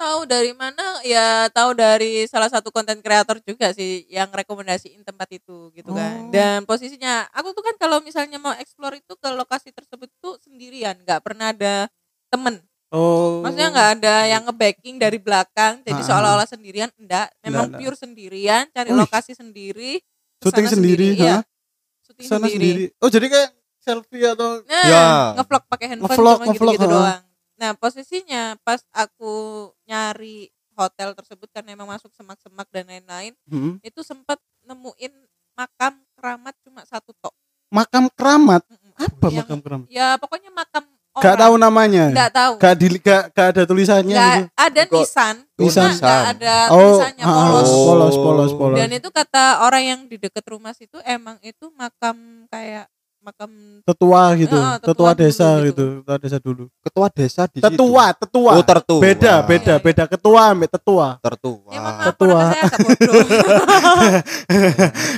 Tahu dari mana ya tahu dari salah satu konten kreator juga sih yang rekomendasiin tempat itu gitu kan Oh. dan posisinya aku tuh kan kalau misalnya mau explore itu ke lokasi tersebut tuh sendirian nggak pernah ada temen Oh. maksudnya nggak ada yang nge-backing dari belakang jadi Ah. seolah-olah sendirian enggak memang Enggak, pure sendirian cari lokasi sendiri syuting sendiri, iya ha? syuting sendiri. sendiri. Oh, jadi kayak selfie atau Nah, Ya. ngevlog pakai handphone Ngevlog, cuma ngevlog, gitu-gitu ha. doang. Nah, posisinya pas aku nyari hotel tersebut karena emang masuk semak-semak dan lain-lain, Hmm. itu sempat nemuin makam keramat cuma satu tok. makam keramat. Apa Yang- makam keramat? Ya pokoknya makam orang. Gak tahu namanya. Nggak tahu. Gak di gak, gak ada tulisannya Nggak gitu. ada Kok- nisan, Nisan. nggak ada Oh, tulisannya ah, polos. Oh. polos, polos, polos. Dan itu kata orang yang di dekat rumah situ emang itu makam kayak makam tetua gitu, Ah, tetua, tetua dulu desa gitu. gitu. tetua desa dulu. Ketua desa di situ. Tetua, tetua. Oh, tertua. Beda, beda, iya. beda ketua ambek tetua. Tertua. Ya maaf Ketua. ponakan saya agak bodoh.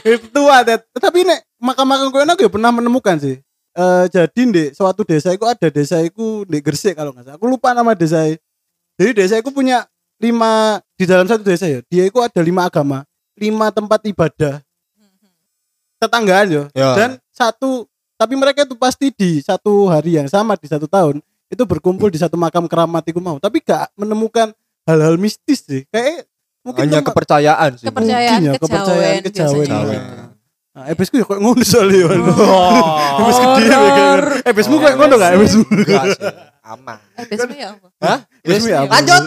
Tetua, Tet. tapi nek makam-makam kowe aku ya pernah menemukan sih. Eh jadi di suatu desa itu ada desa itu di Gresik kalau nggak salah. Aku lupa nama desa. Jadi desa itu punya lima di dalam satu desa ya. Dia itu ada lima agama, lima tempat ibadah tetanggaan ya. Ya. Dan satu tapi mereka itu pasti di satu hari yang sama di satu tahun itu berkumpul di satu makam keramat itu mau. Tapi gak menemukan hal-hal mistis sih. Kayak mungkin Hanya tempat- kepercayaan sih. Kepercayaan, Mungkin ya, kepercayaan, kejawen. Kejawen. Nah, ebesku ya kok ngono soalnya. Oh. Ebes gede ya Ebesmu kok ngono gak ebesmu? Aman. Eh, besoknya ya apa? Hah? Ebesmu ya apa? Lanjut.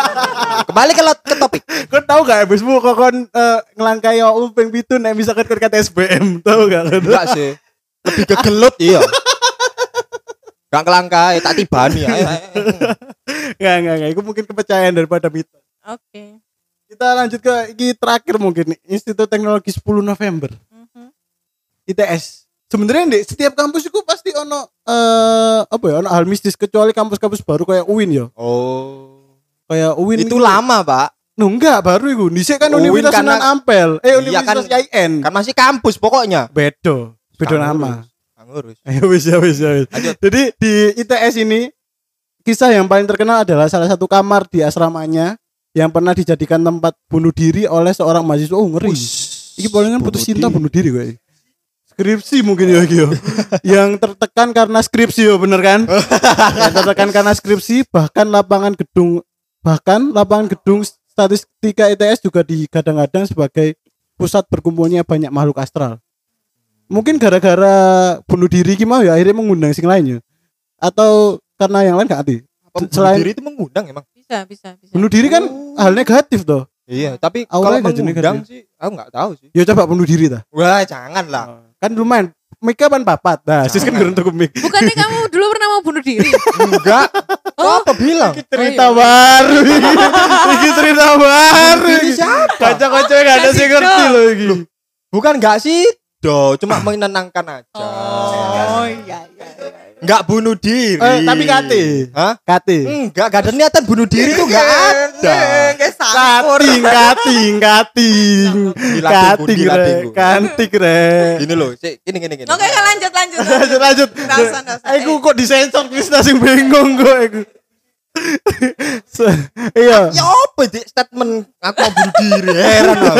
Kembali ke, ke topik. Kau tahu gak ebesmu kok kon eh, ngelangkai upeng pitu nek bisa ket kata SBM, tahu gak? Enggak sih. Lebih ke gelut iya. Gak kelangkai, tak tibani. Ayo, ayo. Enggak, enggak, enggak. Itu mungkin kepercayaan daripada mitos. Oke. Kita lanjut ke ini terakhir mungkin nih. Institut Teknologi 10 November. Mhm. ITS. Sebenarnya di setiap kampus itu pasti ono eh apa ya, ono hal mistis kecuali kampus-kampus baru kayak UIN ya. Oh. Kayak UIN Itu lama, Pak. No, enggak, baru itu. Dhisik kan UIN Universitas karena- Sunan Ampel. Eh, Iya, Universitas kan- IAIN. Kan masih kampus pokoknya. Bedo. Beda nama. ngurus, wis ya wis ya wis. Lanjut. Jadi di ITS ini kisah yang paling terkenal adalah salah satu kamar di asramanya yang pernah dijadikan tempat bunuh diri oleh seorang mahasiswa. Oh, ngeri. Iki palingan putus cinta bunuh diri gue. Skripsi mungkin ya yo. yang tertekan karena skripsi yo bener kan? yang tertekan karena skripsi bahkan lapangan gedung bahkan lapangan gedung statistika ITS juga digadang-gadang sebagai pusat berkumpulnya banyak makhluk astral. Mungkin gara-gara bunuh diri gimana ya akhirnya mengundang sing lainnya. Atau karena yang lain gak bunuh Selain- diri itu mengundang emang? Bisa, bisa, bisa. Bunuh diri kan Oh. hal negatif toh. Iya, tapi Auranya kalau mengundang kan sih, aku nggak tahu sih. Ya coba bunuh diri dah. Wah, jangan lah. Kan lumayan. Mika pan papat. Nah, sis kan geruntuk mik. Bukannya kamu dulu pernah mau bunuh diri? Enggak. Oh. Apa bilang? cerita Oh, iya. baru iki cerita baru Ini siapa? kaca-kaca gak ada sih ngerti loh iki Bukan enggak sih? Do, cuma menenangkan aja. Oh iya iya. Enggak bunuh diri. eh, tapi kate Hah? kate Enggak, enggak ada niatan bunuh diri itu enggak ada. kating kating kating Dilatih, kating Bu, dilatih, re Gini loh, sih, gini gini gini. Oke, kan lanjut lanjut. lanjut lanjut aku kok disensor Krisna sing bingung kok Se- iya Ya apa di statement aku mau bunuh diri heran aku.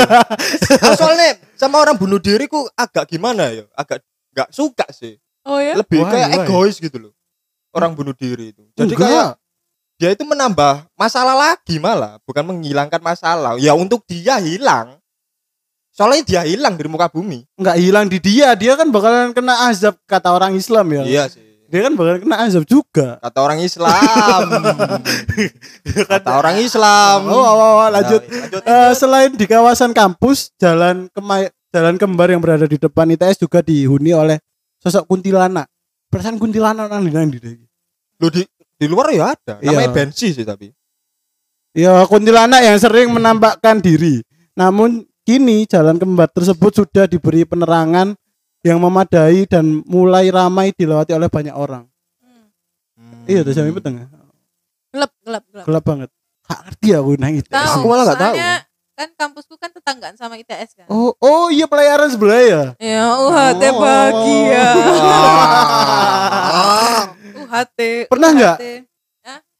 Aku soalnya sama orang bunuh diri ku agak gimana ya? Agak enggak suka sih. Oh ya. Lebih Why, kayak why? egois gitu loh. Orang bunuh diri itu. Jadi Enggak. kayak dia itu menambah masalah lagi malah, bukan menghilangkan masalah. Ya untuk dia hilang. Soalnya dia hilang dari muka bumi. nggak hilang di dia dia kan bakalan kena azab kata orang Islam ya Iya sih. Dia kan bakalan kena azab juga Kata orang Islam. Kata orang Islam. oh, oh, oh, lanjut Ya, lanjut. Eh, selain di kawasan kampus, jalan kemay jalan kembar yang berada di depan ITS juga dihuni oleh sosok kuntilanak. Perasaan kuntilanak nang di nang di di di luar ya ada. Namanya Iya. bensi sih tapi. Ya, kuntilanak yang sering menampakkan diri. Namun kini jalan kembar tersebut sudah diberi penerangan yang memadai dan mulai ramai dilewati oleh banyak orang. Hmm. Iya, tuh sampai peteng. Gelap gelap gelap. Gelap banget. Gak ngerti aku nang ITS. Tahu. Aku malah nggak tahu. Kan kampusku kan tetanggaan sama ITS kan. Oh, oh iya pelayaran sebelah ya. Ya UHT Oh. bahagia. Ah. UHT. Pernah nggak?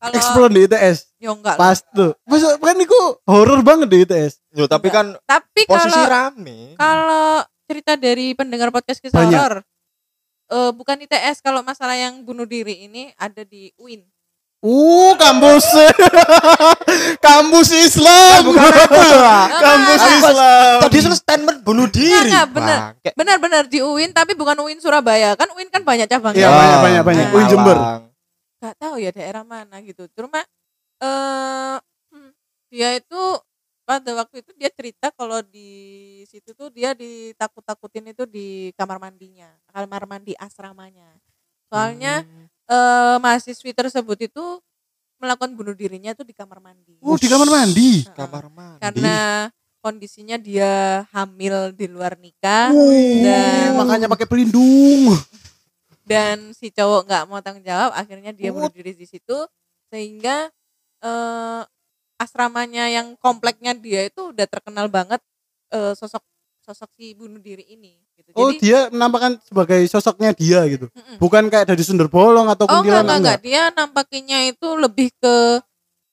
Kalau Explore di ITS. ya enggak lah. Pas tuh. Masa kan niku horor banget di ITS. Yo, tapi kan Tapi posisi kalau rame. kalau cerita dari pendengar podcast kisah Banyak. horor eh bukan ITS kalau masalah yang bunuh diri ini ada di UIN. Uh, kampus. kampus Islam. kampus Enggak, Islam. Tadi sudah statement bunuh diri. Enggak, bener. Bangke. Benar-benar di UIN tapi bukan UIN Surabaya. Kan UIN kan banyak cabangnya. Iya, banyak, banyak, banyak. Nah. Uin Jember. Malang. Gak tahu ya daerah mana gitu. Cuma eh hmm, dia itu pada waktu itu dia cerita kalau di situ tuh dia ditakut-takutin itu di kamar mandinya, kamar mandi asramanya. Soalnya Hmm. eh mahasiswi tersebut itu melakukan bunuh dirinya tuh di kamar mandi. Oh, di kamar mandi. Heeh. kamar mandi. Karena kondisinya dia hamil di luar nikah Uh, dan makanya pakai pelindung. dan si cowok nggak mau tanggung jawab akhirnya dia Oh. bunuh diri di situ sehingga eh, asramanya yang kompleknya dia itu udah terkenal banget eh, sosok sosok si bunuh diri ini gitu. Oh, Jadi dia menampakkan sebagai sosoknya dia gitu. Mm-mm. Bukan kayak dari Sunda Bolong atau oh enggak, kuntilanak enggak, enggak enggak. dia nampakinya itu lebih ke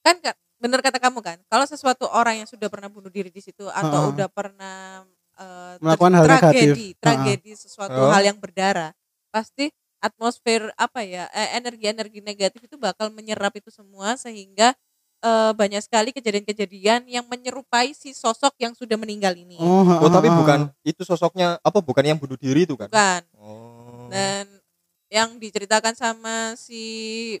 kan Kak, bener kata kamu kan kalau sesuatu orang yang sudah pernah bunuh diri di situ atau Ha-ha. udah pernah ter- Melakukan hal negatif. tragedi tragedi sesuatu Ha. hal yang berdarah pasti atmosfer apa ya eh, energi-energi negatif itu bakal menyerap itu semua sehingga eh, banyak sekali kejadian-kejadian yang menyerupai si sosok yang sudah meninggal ini Oh, Oh, tapi bukan itu sosoknya apa bukan yang bunuh diri itu kan? bukan Oh. dan yang diceritakan sama si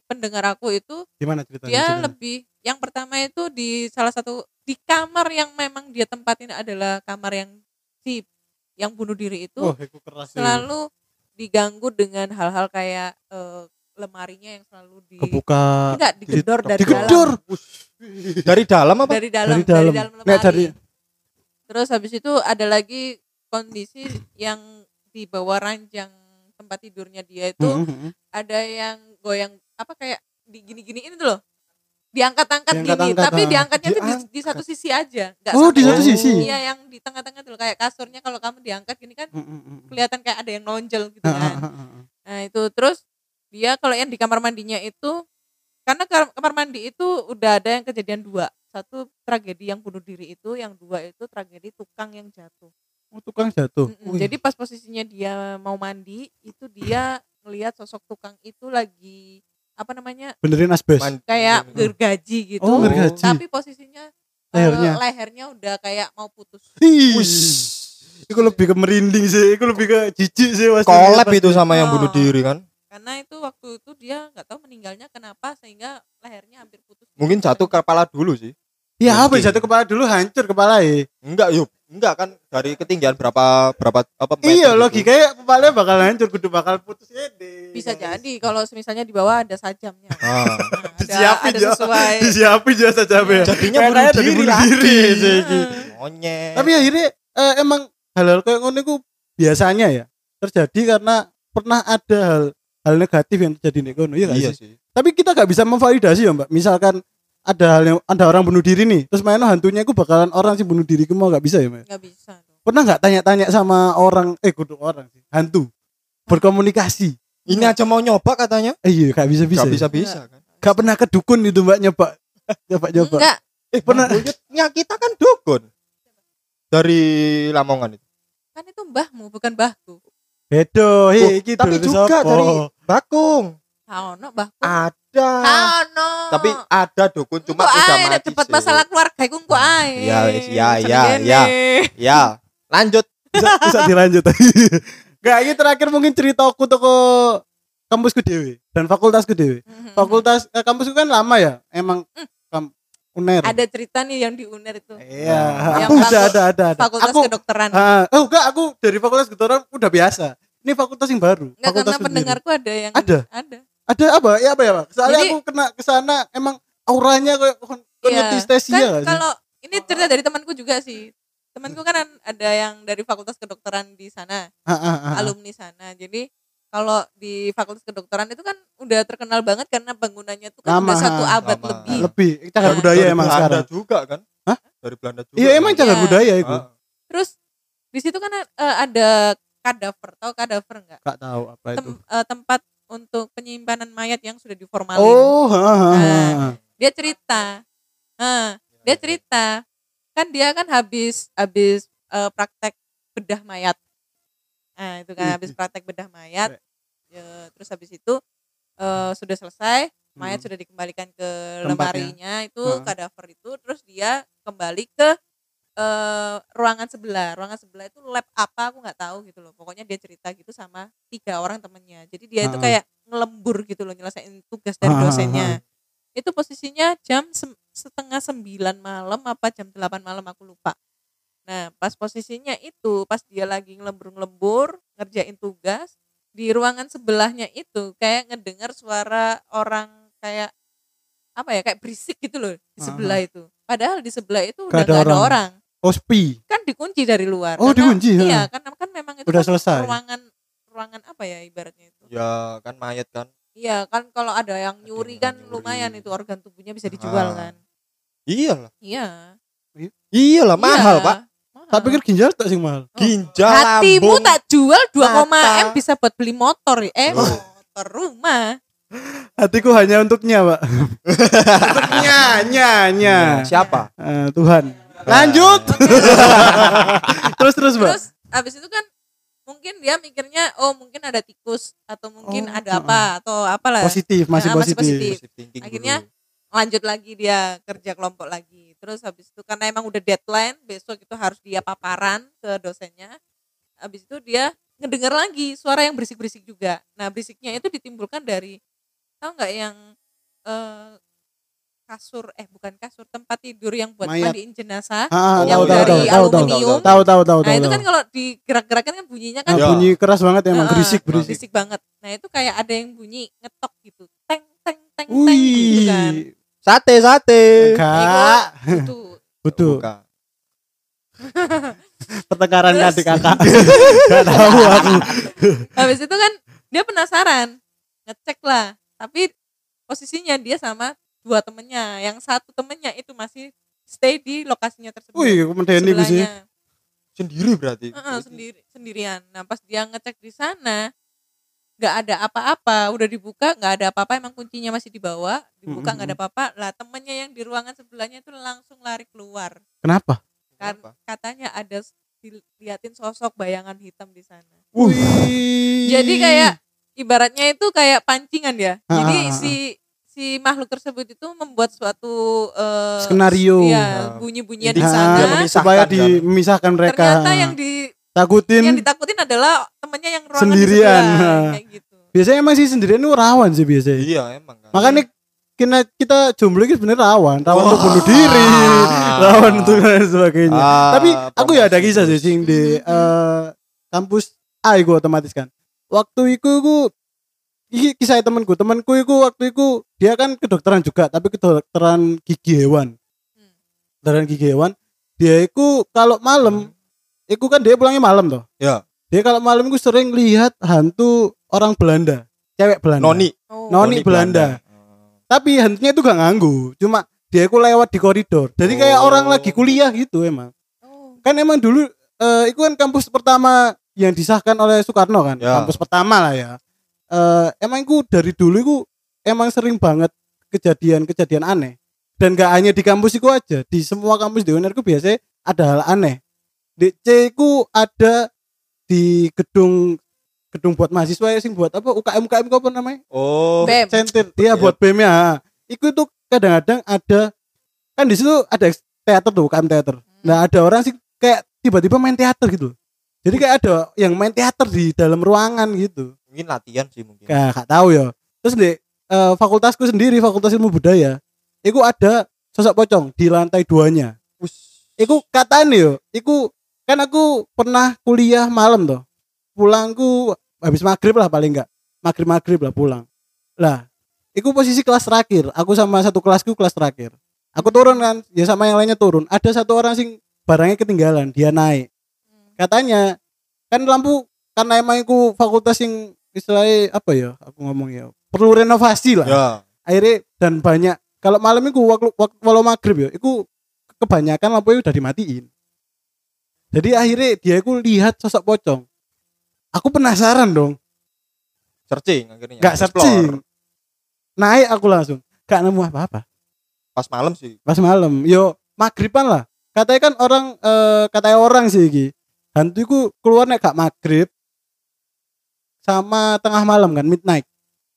pendengar aku itu gimana ceritanya? dia ceritanya? lebih yang pertama itu di salah satu di kamar yang memang dia tempatin adalah kamar yang si yang bunuh diri itu Oh, keras selalu diganggu dengan hal-hal kayak eh, lemarinya yang selalu di kebuka. enggak digedor dari digedor. dalam dari dalam apa? dari dalam Dari dari dalam. lemari dari- terus habis itu ada lagi kondisi yang di bawah ranjang tempat tidurnya dia itu Mm, mm, mm. ada yang goyang apa kayak di gini-gini ini tuh loh diangkat-angkat gini Diangkat-angkat, tapi ah. diangkatnya tuh di, Diangkat. di satu sisi aja nggak Oh, di satu sisi? iya yang di tengah-tengah tuh loh, kayak kasurnya kalau kamu diangkat gini kan Mm, mm, mm. kelihatan kayak ada yang nonjol gitu Ah, ah, kan ah, ah. nah itu terus dia kalau yang di kamar mandinya itu karena kar- kamar mandi itu udah ada yang kejadian dua satu tragedi yang bunuh diri itu yang dua itu tragedi tukang yang jatuh Oh, tukang jatuh. Mm-mm. Wih. Jadi pas posisinya dia mau mandi itu dia ngelihat sosok tukang itu lagi apa namanya benerin asbes. Kayak gergaji gitu. Oh, gergaji. Tapi posisinya eh, Lehernya. lehernya udah kayak mau putus. Ih, Wis. Iku lebih ke merinding sih, iku lebih ke jijik sih pasti. Collab itu sama yang Oh. bunuh diri kan? Karena itu waktu itu dia nggak tahu meninggalnya kenapa sehingga lehernya hampir putus. Mungkin jatuh ke kepala dulu sih. Ya apa jatuh kepala dulu hancur kepala ya. Enggak, yuk. Enggak kan dari ketinggian berapa berapa apa meter Iya gitu. logikanya kepalanya bakal hancur, kudu bakal putus ya deh. Bisa jadi kalau misalnya di bawah ada sajamnya. Ah. Nah, ada, Disiapin ada ya. sesuai. Disiapin aja saja ya. Jadinya bunuh diri bunuh diri sih, iki. Monyet. Tapi akhirnya eh, emang hal-hal kayak ngono itu biasanya ya terjadi karena pernah ada hal hal negatif yang terjadi di kono ya iya sih? sih. Tapi kita nggak bisa memvalidasi ya mbak. Misalkan ada hal yang ada orang bunuh diri nih, terus mainnya hantunya itu bakalan orang sih bunuh diri mau nggak bisa ya mbak? Nggak bisa. dong. Pernah nggak tanya-tanya sama orang eh kudu orang sih hantu berkomunikasi? Ini aja mau nyoba katanya. Eh iya nggak bisa bisa. Enggak bisa-bisa kan. Gak pernah ke dukun itu mbak nyoba nyoba nyoba. Enggak. Eh, Pernah- pernah kita kan dukun. Dari Lamongan itu. Kan itu mbahmu bukan mbahku. Bedo, Oh, hei, iki tapi dulur juga sopo? dari Bakung. Taono mbahku. Ada. Taono. Tapi ada dukun cuma Engko udah mati. cepat masalah keluarga iku engko ae. Iya, wis, iya, Seneng iya, kene. iya. Ya, lanjut. bisa, bisa dilanjut Gak ini terakhir mungkin cerita aku toko kampusku dewe dan fakultasku dewe Mhm. fakultas eh, kampusku kan lama ya emang kam, uner Ada cerita nih yang di UNER itu. iya Yang aku ada faku- ada ada ada Fakultas aku kedokteran. ah, oh enggak aku dari fakultas kedokteran udah biasa ini fakultas yang baru Enggak fakultas karena pendengarku ada yang Ada? Ada. ada apa ya apa ya pak soalnya Jadi- aku kena ke sana emang auranya kayak kon Iya. Kan sih? kalau ini cerita dari temanku juga sih. Temanku kan ada yang dari fakultas kedokteran di sana, Ah, ah, ah, ah. alumni sana. Jadi kalau di fakultas kedokteran itu kan udah terkenal banget karena bangunannya tuh kan Lama, udah satu abad Lama. lebih. lebih cagar Nah. budaya Dari emang Belanda sekarang juga kan? Hah? Dari Belanda juga. iya emang kan? cagar Iya. budaya itu Ah. Terus di situ kan eh, ada kadaver, tahu kadaver enggak? Gak tahu apa itu Tem- eh, tempat untuk penyimpanan mayat yang sudah diformalin. oh ha, ha, ha, Nah. Dia cerita. Nah, dia cerita kan dia kan habis habis eh, praktek bedah mayat. Nah, itu kan Ih, habis praktek bedah mayat. Ya, terus habis itu eh, sudah selesai, mayat Hmm. sudah dikembalikan ke Tempatnya. lemarinya itu Heeh. kadaver itu terus dia kembali ke eh, ruangan sebelah. Ruangan sebelah itu lab apa aku nggak tahu gitu loh. Pokoknya dia cerita gitu sama tiga orang temennya. Jadi dia itu kayak ngelembur gitu loh nyelesain tugas dari dosennya. itu posisinya jam setengah sembilan malam apa jam delapan malam aku lupa. Nah pas posisinya itu pas dia lagi ngelembur-ngelembur ngerjain tugas di ruangan sebelahnya itu kayak ngedengar suara orang kayak apa ya kayak berisik gitu loh di sebelah itu. Padahal di sebelah itu udah ada nggak ada orang. orang Oh sepi. kan dikunci dari luar Oh, Karena- dikunci, iya karena kan memang itu Udah kan selesai. ruangan ruangan apa ya ibaratnya itu Ya kan mayat kan. iya kan kalau ada yang Ada nyuri yang kan nyuri. lumayan itu organ tubuhnya bisa dijual Ah. kan Iyalah. iya Iyalah mahal, Iya, Pak. mahal. Tak pikir ginjal tak sih mahal. Oh. Ginjal hatimu lambung. tak jual 2, mata. m bisa buat beli motor ya eh Oh. motor rumah Hatiku hanya untuknya, Pak. untuknya, nya, nya. Siapa? Eh, Tuhan. Lanjut. terus terus, Mbak. terus abis itu kan mungkin dia mikirnya oh mungkin ada tikus atau mungkin Oh, ada apa atau apalah Positif, masih Ya, masih positif. positif. Akhirnya dulu. lanjut lagi dia kerja kelompok lagi terus habis itu karena emang udah deadline besok itu harus dia paparan ke dosennya habis itu dia ngedengar lagi suara yang berisik-berisik juga nah berisiknya itu ditimbulkan dari tahu nggak yang eh, kasur eh bukan kasur tempat tidur yang buat Mayat. mandiin jenazah Ah, Yang tahu, tahu, dari tahu, tahu, tahu. aluminium. Tahu, tahu, tahu, nah itu kan kalau digerak-gerakan kan bunyinya kan Ah, Ya. bunyi keras banget emang Heeh, berisik berisik. berisik banget nah itu kayak ada yang bunyi ngetok gitu teng teng teng teng gitu kan. Sate, sate. Kak, itu butuh pertengkaran adik kakak. Gak tahu aku. habis itu kan dia penasaran ngecek lah tapi posisinya dia sama dua temennya yang satu temennya itu masih stay di lokasinya tersebut Wih, medeni gue sih. Sendiri berarti. Heeh, sendiri sendirian nah pas dia ngecek di sana nggak ada apa-apa udah dibuka nggak ada apa-apa emang kuncinya masih di bawah dibuka nggak ada apa-apa lah temennya yang di ruangan sebelahnya itu langsung lari keluar Kenapa? kan Kenapa? katanya ada diliatin sosok bayangan hitam di sana Wih. jadi kayak ibaratnya itu kayak pancingan ya Ah, jadi ah, ah. si si makhluk tersebut itu membuat suatu eh, Skenario. iya, bunyi-bunyian di Inti- sana supaya kan. dimisahkan mereka. ternyata yang di takutin. yang ditakutin adalah temennya yang ruangan Sendirian. di sebelah, kayak gitu Biasanya emang sih sendirian itu rawan sih biasanya. Iya, emang kan. Makanya kita kita jomblo itu sebenarnya rawan, rawan untuk Wah. bunuh diri, rawan untuk dan sebagainya. Ah, Tapi aku ya ada kisah sih sing di eh, kampus A iku otomatis kan. Waktu itu aku iki kisah temanku, temanku itu waktu itu dia kan kedokteran juga, tapi kedokteran gigi hewan. Hmm. Kedokteran gigi hewan. Dia itu kalau malam, itu kan dia pulangnya malam toh. Ya. Dia kalau malam itu sering lihat hantu orang Belanda, cewek Belanda. Noni. oh. Noni Belanda. Tapi hantunya itu gak nganggu, cuma dia itu lewat di koridor. Jadi kayak Oh. orang lagi kuliah gitu emang. Oh. Kan emang dulu eh itu kan kampus pertama yang disahkan oleh Soekarno kan, Ya. kampus pertama lah ya. Eh emang itu dari dulu itu emang sering banget kejadian-kejadian aneh. Dan gak hanya di kampus itu aja, di semua kampus di UNR itu biasanya ada hal aneh. Di C itu ada di gedung gedung buat mahasiswa ya sing buat apa UKM UKM apa namanya? Oh. Bem. Center dia Iya. buat BEM ya. Iku tuh kadang-kadang ada kan di situ ada teater tuh UKM teater. Nah, ada orang sih kayak tiba-tiba main teater gitu. Jadi kayak ada yang main teater di dalam ruangan gitu. Mungkin latihan sih mungkin. Kayak gak tahu ya. Terus di eh, fakultasku sendiri, Fakultas Ilmu Budaya, itu ada sosok pocong di lantai duanya. Us. Iku katanya yo, iku kan aku pernah kuliah malam tuh. Pulangku habis maghrib lah paling enggak. Maghrib maghrib lah pulang. Lah, iku posisi kelas terakhir. Aku sama satu kelasku kelas terakhir. Aku turun kan, ya sama yang lainnya turun. Ada satu orang sing barangnya ketinggalan, dia naik. Katanya kan lampu karena emang iku fakultas yang istilahnya apa ya? Aku ngomong ya, perlu renovasi lah Ya. akhirnya dan banyak kalau malam itu waktu waktu walau maghrib ya itu kebanyakan lampunya udah dimatiin jadi akhirnya dia itu lihat sosok pocong aku penasaran dong Searching akhirnya. Explore. searching naik aku langsung gak nemu apa-apa Pas malam sih. pas malam yo maghriban lah katanya kan orang eh, katanya orang sih iki hantu itu keluarnya gak maghrib sama tengah malam kan midnight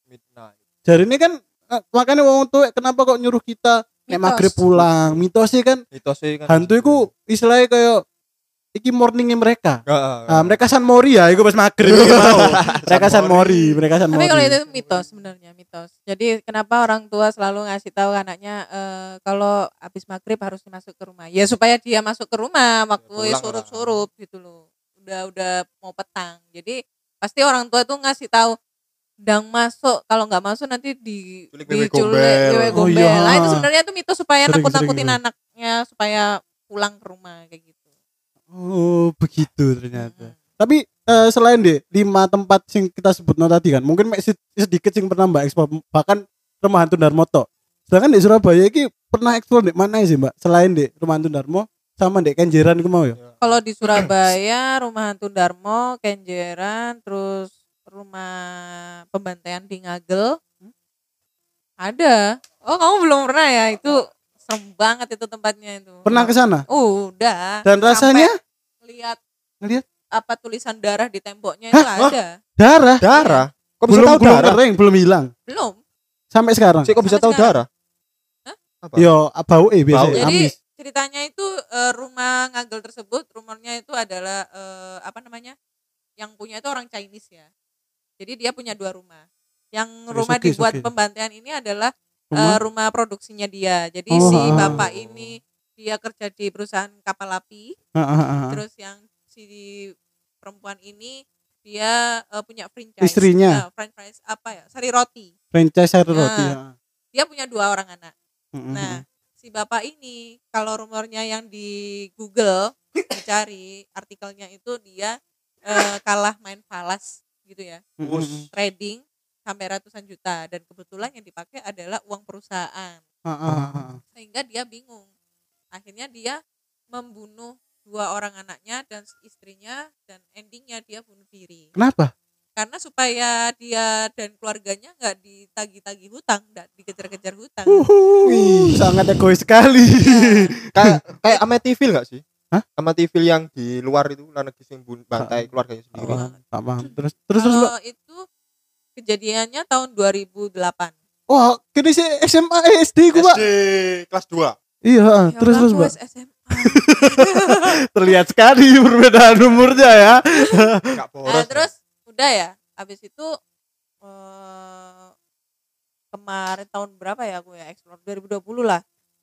Midnight. Jadi ini kan eh, makanya wong tuh kenapa kok nyuruh kita nek Mitos. maghrib pulang mitosnya kan Mitosnya kan. hantu itu istilahnya kayak iki morningnya mereka Heeh. Ah, mereka San Mori ya, itu pas maghrib mereka San Mori, mereka San Tapi Mori. kalau itu mitos sebenarnya mitos. Jadi kenapa orang tua selalu ngasih tahu anaknya eh, kalau habis maghrib harus masuk ke rumah? Ya supaya dia masuk ke rumah waktu pulang lah. surup-surup gitu loh. Udah udah mau petang. Jadi pasti orang tua tuh ngasih tahu dang masuk kalau nggak masuk nanti di diculik gombel. Oh, iya. Nah, itu sebenarnya tuh mitos supaya Sering, nakut-nakutin sering. anaknya supaya pulang ke rumah kayak gitu. Oh, begitu ternyata. Mm. Tapi eh, selain deh lima tempat sing kita sebut tadi kan, mungkin sedikit sing pernah Mbak eksplor bahkan rumah hantu Darmoto. Sedangkan di Surabaya ini pernah eksplor di mana sih Mbak? Selain di rumah hantu Darmo sama di Kenjeran itu mau ya? Kalau di Surabaya rumah hantu Darmo, Kenjeran, terus rumah pembantaian di Ngagel. Ada. Oh, kamu belum pernah ya? Itu serem banget itu tempatnya itu. Pernah ke sana? Udah. Dan rasanya lihat Ngeliat? apa tulisan darah di temboknya itu Hah? Wah. ada. darah. Darah. Kok bisa belum tahu belum darah? kering, belum hilang Belum. sampai sekarang. Sih kok bisa Sampai tahu sekarang. darah? Hah? Apa? Yo, bau eh biasa Bau. Jadi amis. Ceritanya itu eh, rumah Ngagel tersebut rumornya itu adalah eh, apa namanya? Yang punya itu orang Chinese ya. Jadi dia punya dua rumah. Yang rumah Suki, dibuat Suki. pembantaian ini adalah eh, Rumah? rumah produksinya dia. Jadi Oh, si bapak ini dia kerja di perusahaan kapal api, Ah, ah, ah, terus yang si perempuan ini dia eh, punya franchise. Istrinya? Eh, franchise apa ya? Sari roti. franchise air roti. Nah. ya. Dia punya dua orang anak. Mm, mm, Nah. Si bapak ini kalau rumornya yang di Google dicari artikelnya itu dia eh, kalah main falas gitu ya, Bus. trading sampai ratusan juta dan kebetulan yang dipakai adalah uang perusahaan. Ah, ah, ah, ah. Sehingga dia bingung. Akhirnya dia membunuh dua orang anaknya dan istrinya dan endingnya dia bunuh diri. Kenapa? Karena supaya dia dan keluarganya nggak ditagi-tagi hutang, nggak dikejar-kejar hutang. Uhuh, sangat egois sekali. Kayak kayak Amityville enggak sih? Hah? Amityville yang di luar itu luar negeri sing bun- bantai keluarganya sendiri. Tak paham. Terus terus terus. Kalau itu kejadiannya tahun 2008. Wah, kini sih SMA eh, SD Pak. SD kelas 2. Iya, Ya terus terus, Mbak. SMA. Terlihat sekali perbedaan umurnya ya. Enggak Nah, boros. terus udah ya. Habis itu eh, kemarin tahun berapa ya aku ya explore 2020 lah.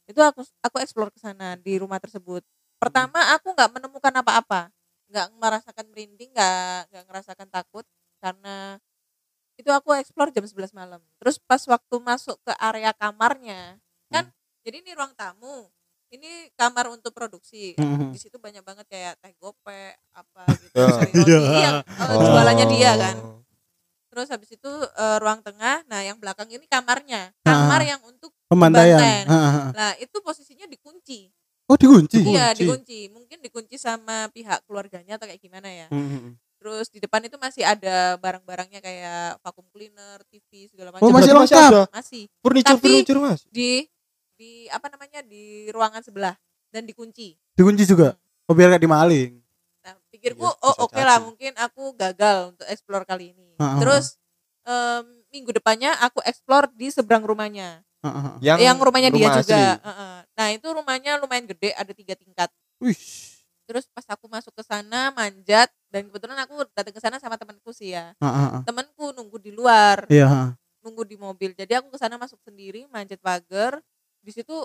Itu aku aku explore ke sana di rumah tersebut. Pertama aku nggak menemukan apa-apa. nggak merasakan merinding, nggak nggak ngerasakan takut karena itu aku explore jam 11 malam. Terus pas waktu masuk ke area kamarnya, kan jadi ini ruang tamu. Ini kamar untuk produksi. Mhm. Di situ banyak banget kayak teh gope apa gitu, roti. Iya. Iya, eh, jualannya dia kan. Oh. Terus habis itu eh, ruang tengah, nah yang belakang ini kamarnya. Ah. Kamar yang untuk Pembantaian. Ah, ah, ah. Nah, itu posisinya dikunci. Oh, dikunci. Iya, Dikunci. dikunci. Mungkin dikunci sama pihak keluarganya atau kayak gimana ya. Mhm. Terus di depan itu masih ada barang-barangnya kayak vacuum cleaner, TV segala macam. Oh, masih lengkap. ada Masih furniture Tapi- furniture Mas. di di apa namanya di ruangan sebelah dan dikunci. Dikunci juga. Oh, biar gak dimaling. Nah, pikirku Iya, oh oke lah jadi. mungkin aku gagal untuk explore kali ini. Ah, ah, Terus em, minggu depannya aku explore di seberang rumahnya. Ah, ah, ah. Yang, yang rumahnya dia rumah juga. asli. Heeh. Nah, itu rumahnya lumayan gede, ada tiga tingkat. Wih. Terus pas aku masuk ke sana manjat dan kebetulan aku datang ke sana sama temanku sih ya. Ah, ah. Temanku nunggu di luar, Iya, ah. nunggu di mobil. Jadi aku ke sana masuk sendiri, manjat pagar. Di situ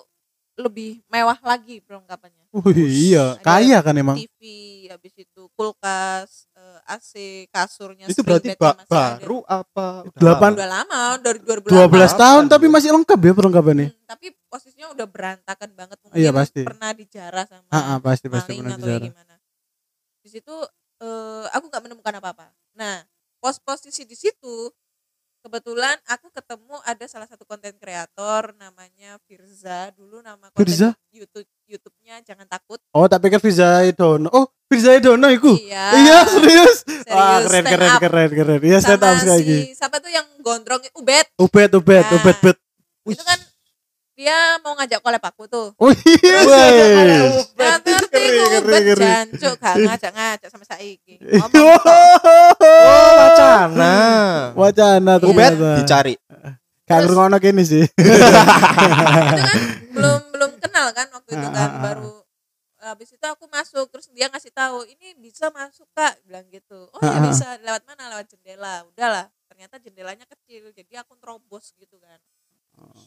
lebih mewah lagi perlengkapannya. Wih, iya, Ada kaya kan emang. TV, habis itu kulkas, eh, AC, kasurnya Itu spring berarti ba- masih ada. baru apa? Udah Delapan- lama? Udah lama, dari 2008. 12 tahun tapi masih lengkap ya perlengkapannya. Hmm, tapi posisinya udah berantakan banget mungkin Iya, pasti. pernah dijarah sama Ah, pasti pasti kayak bicara. gimana. Di situ eh, aku nggak menemukan apa-apa. Nah, pos posisi di situ kebetulan aku ketemu ada salah satu konten kreator namanya Firza dulu nama konten Firza? YouTube YouTube-nya jangan takut. Oh, tak pikir Firza Dono. Oh, Firza Dono iku. Iya. Iya, serius. Wah, Serius, keren stand keren up. keren keren. Iya, stand up sekali. si siapa tuh yang gondrong Ubed Ubed, ubed, Nah. ubed, ubed. itu kan dia mau ngajak collab aku tuh. Oh iya. Wes. Nah, ngerti ngeri. jancuk gak ngajak-ngajak sama saiki. Oh. Oh, wacana. Wacana Ubed ternyata. dicari. Gak ngrungokno kene sih. itu kan belum belum kenal kan waktu itu kan Ah, ah, ah. baru habis itu aku masuk terus dia ngasih tahu ini bisa masuk kak bilang gitu oh ya bisa lewat mana lewat jendela udahlah ternyata jendelanya kecil jadi aku terobos gitu kan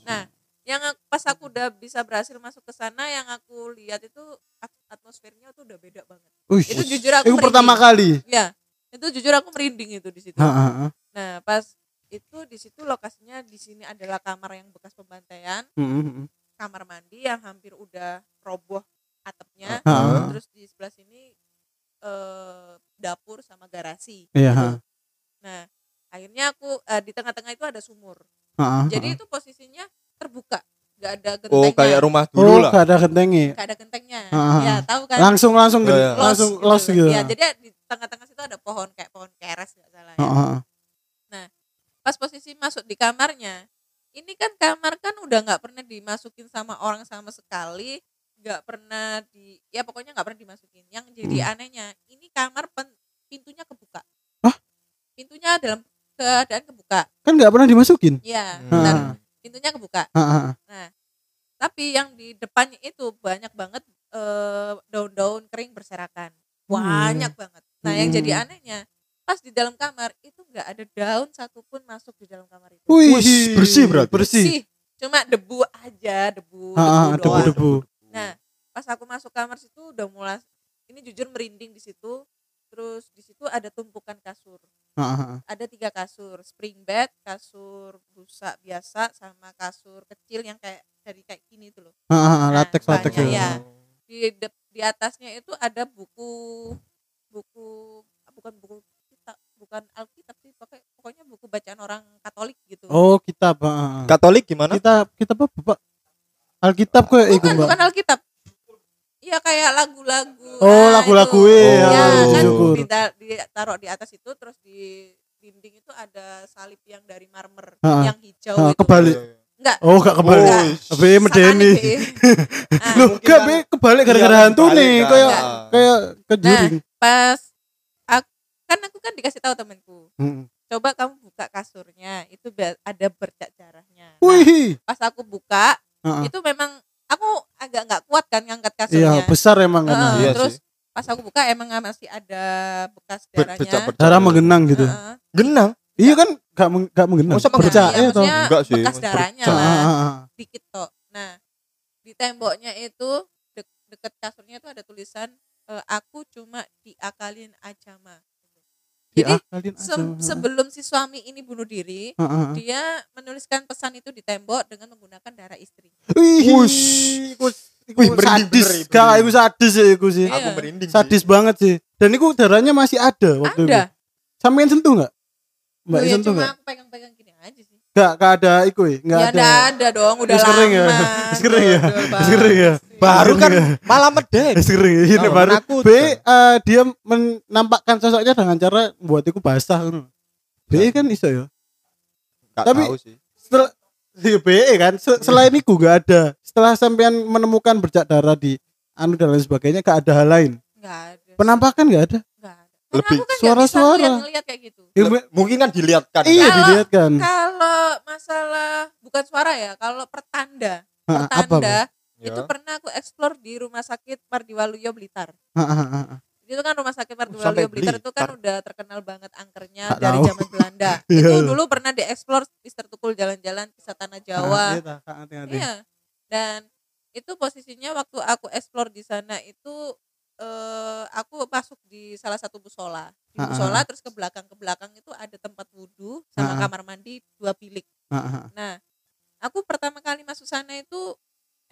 nah yang pas aku udah bisa berhasil masuk ke sana yang aku lihat itu at- atmosfernya tuh udah beda banget. Wih. itu jujur aku Itu pertama kali. ya itu jujur aku merinding itu di situ. Nah pas itu di situ lokasinya di sini adalah kamar yang bekas pembantaian. Heeh, heeh. kamar mandi yang hampir udah roboh atapnya. Terus di sebelah sini eh, dapur sama garasi Iya, gitu. nah akhirnya aku eh, di tengah-tengah itu ada sumur. Jadi itu posisinya terbuka nggak ada Oh gentengnya kayak rumah dulu Oh, lah. gak ada gentengnya. nggak ada gentengnya Ah, ya ah. tahu kan Langsung langsung Ya, ya. Los langsung gitu. los gitu. ya jadi di tengah-tengah situ ada pohon kayak pohon keres nggak salah ya. Heeh, heeh. pas posisi masuk di kamarnya ini kan kamar kan udah nggak pernah dimasukin sama orang sama sekali nggak pernah di ya pokoknya nggak pernah dimasukin yang jadi Hmm. anehnya ini kamar pen- pintunya kebuka Hah? pintunya dalam keadaan kebuka Kan gak pernah dimasukin. ya Hmm. benar. Pintunya kebuka Heeh, heeh. tapi yang di depannya itu banyak banget eh, daun-daun kering berserakan banyak banget nah yang Hmm. jadi anehnya pas di dalam kamar itu nggak ada daun satupun masuk di dalam kamar itu Wih, Wih, bersih berarti. Bersih. sih cuma debu aja debu Heeh, debu doang debu-debu. nah pas aku masuk kamar situ udah mulai ini jujur merinding di situ terus di situ ada tumpukan kasur Heeh, heeh. ada tiga kasur spring bed kasur busa biasa sama kasur kecil yang kayak dari kayak gini tuh loh Heeh, heeh, Nah, latex latex. ya. ya. di de- di atasnya itu ada buku buku bukan buku bukan alkitab sih pakai pokoknya buku bacaan orang Katolik gitu Oh, kitab. heeh, heeh. Katolik gimana? Kitab, kitab apa, Pak? Alkitab kok iku, bukan bukan alkitab iya kayak lagu-lagu Oh, Nah, lagu-lagu itu. ya, ya oh, kan syukur. dita- ditaruh di atas itu terus di dinding itu ada salib yang dari marmer Ha-ha. yang hijau Heeh, itu kebalik. enggak Oh, gak kebalik. Enggak. Be medeni. Sakane, Be. Ah, Loh, Mungkin gak kan- be kebalik gara-gara Iya, hantu kebalik nih, kayak Enggak. kayak kejuring. pas aku, kan aku kan dikasih tahu temanku Heeh. coba kamu buka kasurnya itu ada bercak darahnya Nah, Wih. pas aku buka Heeh. itu memang aku agak nggak kuat kan ngangkat Iya, kasurnya besar emang kan. Heeh, Iya terus sih. pas aku buka emang masih ada bekas darahnya bercak-bercak. Darah menggenang gitu. Heeh. Genang. Iya kan gak meng, gak menggenang. Masa Bercak Iya, ya toh. maksudnya Enggak sih, bekas darahnya bercak. lah Heeh, heeh. dikit tok nah di temboknya itu de- deket kasurnya itu ada tulisan eh, aku cuma diakalin aja mah jadi aja. se- sebelum si suami ini bunuh diri heeh. dia menuliskan pesan itu di tembok dengan menggunakan darah istri Wih, iku Wih, Gak, merinding. iku sadis ya iku sih. Aku merinding. sih. Sadis banget sih. Dan iku darahnya masih ada waktu itu. ada Sampean sentuh enggak? Mbak Loh, ya sentuh cuma enggak? aku pegang-pegang sih Gak, gak ada iku ya? Enggak ya ada. ada ada dong udah Wis lama kering ya? Wis kering ya? Kering ya? Baru kan Iya. malah medek. Kering ya? Ini Oh, baru. B, menakutkan. eh, dia menampakkan sosoknya dengan cara membuat iku basah. ngono. B kan iso ya. Gak Tapi- tahu sih. Setelah Iya, BE kan Se- selain itu gak ada. Setelah sampean menemukan bercak darah di anu dan lain sebagainya gak ada hal lain. nggak ada Penampakan gak ada. Karena Lebih aku kan suara-suara. ngeliat-ngeliat kayak gitu Ya, be- Mungkin kan dilihatkan. iya kan? dilihat kan. kalau masalah bukan suara ya kalau pertanda Ha, apa? pertanda Ya. itu pernah aku explore di rumah sakit Mardiwaluyo Blitar Ha, ha, ha, ha. itu kan rumah sakit Mardiwaluyo Blitar itu kan udah terkenal banget angkernya Nggak dari tahu. zaman Belanda Iya. itu dulu pernah dieksplor Mister Tukul jalan-jalan kisah tanah Jawa Iya, iya dan itu posisinya waktu aku explore di sana itu eh, aku masuk di salah satu musola di musola terus ke belakang ke belakang itu ada tempat wudhu sama kamar mandi dua bilik. Nah, aku pertama kali masuk sana itu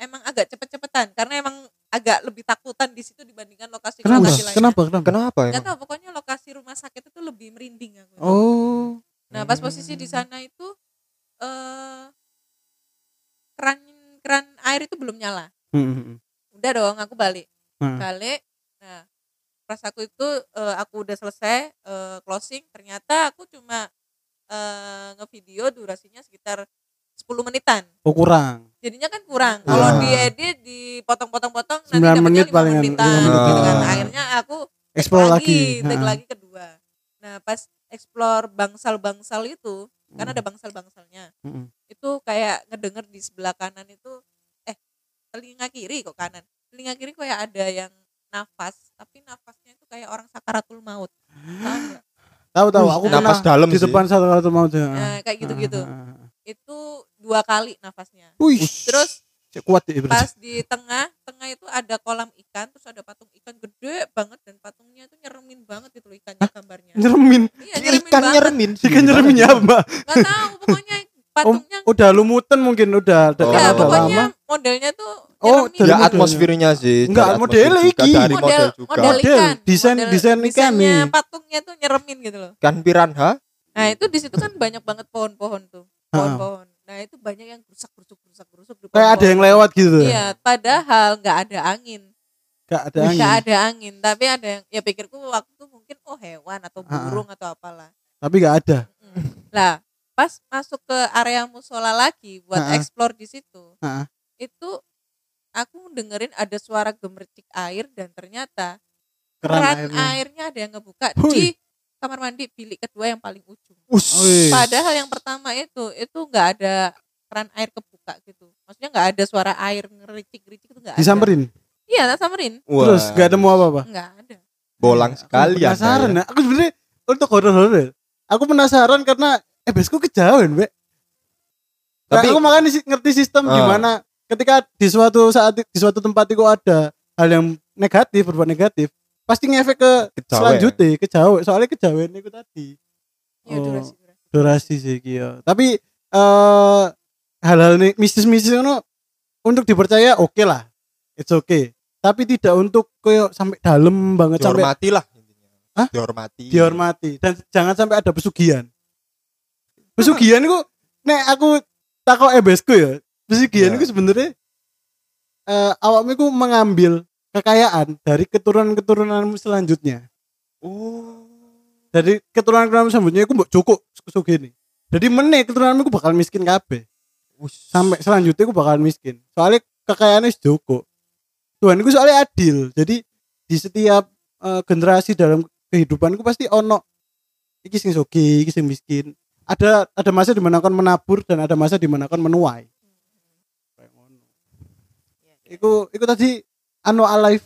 emang agak cepet-cepetan karena emang agak lebih takutan di situ dibandingkan lokasi Kenapa? lokasi lainnya. Kenapa? Kenapa? Kenapa Gak emang? tahu, pokoknya lokasi rumah sakit itu lebih merinding aku. Oh. Nah, pas posisi di sana itu eh keran keran air itu belum nyala. Hmm, hmm, hmm. Udah dong, aku balik. Hmm. Balik. Nah, pas aku itu eh, aku udah selesai eh, closing, ternyata aku cuma eh ngevideo durasinya sekitar 10 menitan. Oh kurang. jadinya kan kurang. Ah. Kalau diedit dipotong-potong-potong nanti 9 dapatnya menit 5 palingan, menitan lima menit. gitu kan. Akhirnya aku Explore lagi, lagi. lagi kedua. Nah, pas explore bangsal-bangsal itu, kan Hmm. ada bangsal-bangsalnya. Hmm. Itu kayak ngedenger di sebelah kanan itu eh telinga kiri kok kanan telinga kiri kayak ada yang nafas tapi nafasnya itu kayak orang sakaratul maut. Tahu? Tahu. Tahu aku Nah, pernah dalam di sih. depan satu kali mau nah, kayak gitu-gitu. Itu dua kali nafasnya. Wih, terus cek kuat ya pas di tengah tengah itu ada kolam ikan terus ada patung ikan gede banget dan patungnya itu nyeremin banget itu loh ikannya gambarnya. Nyeremin. iya nyeremin Ikan banget. nyeremin. Ikan nyeremin ya, Mbak. nggak tahu pokoknya Oh, patungnya udah lumutan mungkin udah udah Oh. ya karena udah pokoknya lama. modelnya tuh Oh, dari Ya modelnya. atmosfernya sih. Enggak, juga, iki. Dari model model juga. model Model, ikan desain- Model- desain ikan desainnya nih. patungnya tuh nyeremin gitu loh Kan piranha. nah itu di situ kan banyak banget pohon-pohon tuh pohon-pohon nah itu banyak yang rusak rusuk rusak rusuk di Kayak ada yang lewat gitu. iya padahal nggak ada angin Gak ada angin. nggak ada angin tapi ada yang ya pikirku waktu itu mungkin oh hewan atau Ah, ah. burung atau apalah Tapi gak ada. Lah pas masuk ke area musola lagi buat Ah, ah. explore di situ Ah, ah. itu aku dengerin ada suara gemercik air dan ternyata Keran keran airnya. airnya ada yang ngebuka Hui. di kamar mandi bilik kedua yang paling ujung Us. Wih. padahal yang pertama itu itu nggak ada keran air kebuka gitu maksudnya nggak ada suara air ngericik ngericik itu nggak ada Disamperin. iya tak samperin Wah, Terus gak ada mau apa-apa. nggak ada bolang sekali ya. penasaran ya. Aku sebenarnya untuk horor-horor. Aku penasaran karena eh besku kejauhan, Mbak. Tapi Tapi aku makanya ngerti sistem Ah. gimana ketika di suatu saat di suatu tempat itu ada hal yang negatif berbuat negatif pasti ngefek ke selanjutnya kejauh soalnya kejauhan itu tadi ya Oh. durasi durasi durasi sih kia tapi eh hal-hal nih mistis-mistis itu untuk dipercaya oke lah it's okay tapi tidak untuk kayak sampai dalam banget sampai dihormati lah intinya. Hah? Dihormati. dihormati dan jangan sampai ada pesugihan pesugihan itu nek aku takut ebesku ya pesugihan Ya. itu sebenarnya eh awakmu mengambil kekayaan dari keturunan-keturunanmu selanjutnya. Oh. dari keturunan-keturunan selanjutnya aku mbok cukup pesugihan jadi meneh keturunanmu aku bakal miskin kabeh. Us. sampai selanjutnya aku bakal miskin. Soalnya kekayaannya cukup. Tuhan itu soalnya adil. Jadi di setiap eh, generasi dalam kehidupanku pasti ono iki sing sogi iki sing miskin ada ada masa di mana akan menabur dan ada masa di mana akan menuai Kayak ngono. iku iku tadi anu alive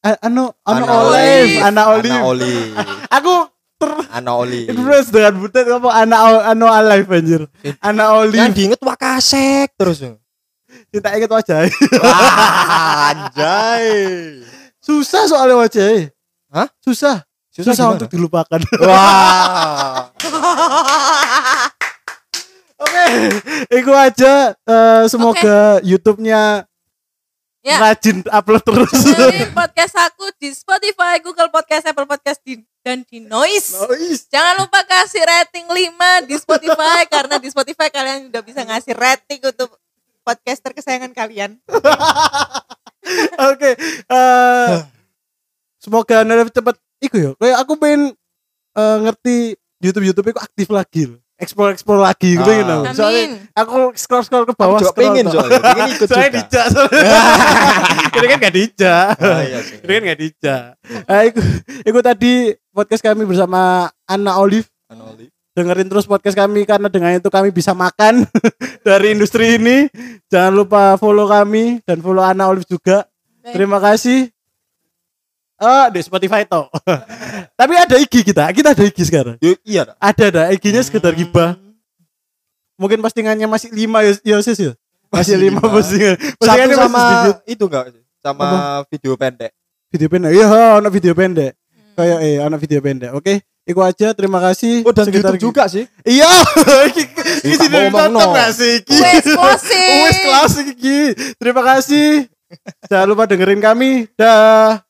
eh, anu anu Ana olive olive. ana olive aku ter Ana oli. itu terus dengan butet apa ana anu alive anjir ana Yang olive diinget wakasek terus. kita ingat wajah Wah, anjay. susah soalnya wajahnya Hah? susah Susah, susah, untuk dilupakan Wah. oke itu aja Eh, semoga YouTube-nya Ya. rajin upload terus dengerin podcast aku di Spotify Google Podcast Apple Podcast di, dan di Noise Noise. Jangan lupa kasih rating 5 di Spotify karena di Spotify kalian udah bisa ngasih rating untuk podcaster kesayangan kalian. Oke, eh, semoga anda cepat iku ya. Kayak aku pengen eh, ngerti YouTube YouTube itu aktif lagi loh. Explore explore lagi gitu Ah. you know. Soalnya aku scroll scroll ke bawah Aku juga pengen soalnya. Pengen ikut Soalnya juga. dijak soalnya. Ini kan gak dijak. Ah, iya sih. Ini kan gak dijak. Nah, iku, iku tadi podcast kami bersama Anna Olive. Ana oli. Dengerin terus podcast kami karena dengan itu kami bisa makan dari industri ini. Jangan lupa follow kami dan follow Anna Olive juga. Baik. Terima kasih. Oh, di Spotify toh. Tapi ada IG kita. Kita ada IG sekarang. Yo, Iya dah. Ada ada IG-nya sekedar gibah. Mungkin postingannya masih lima ya, ya sis ya. Masih Masih lima lima. postingan. Satu Postingannya masih sama itu enggak sih? Sama video pendek. video pendek. Iya, ada video pendek. Kayak eh anak video pendek. Oke, itu aja. Terima kasih. Oh, dan Sekitar YouTube juga sih. Iya. Iki ngomong, ditonton no. gak sih iki? Wes closing. Wes iki. Terima kasih. Jangan lupa dengerin kami. Dah.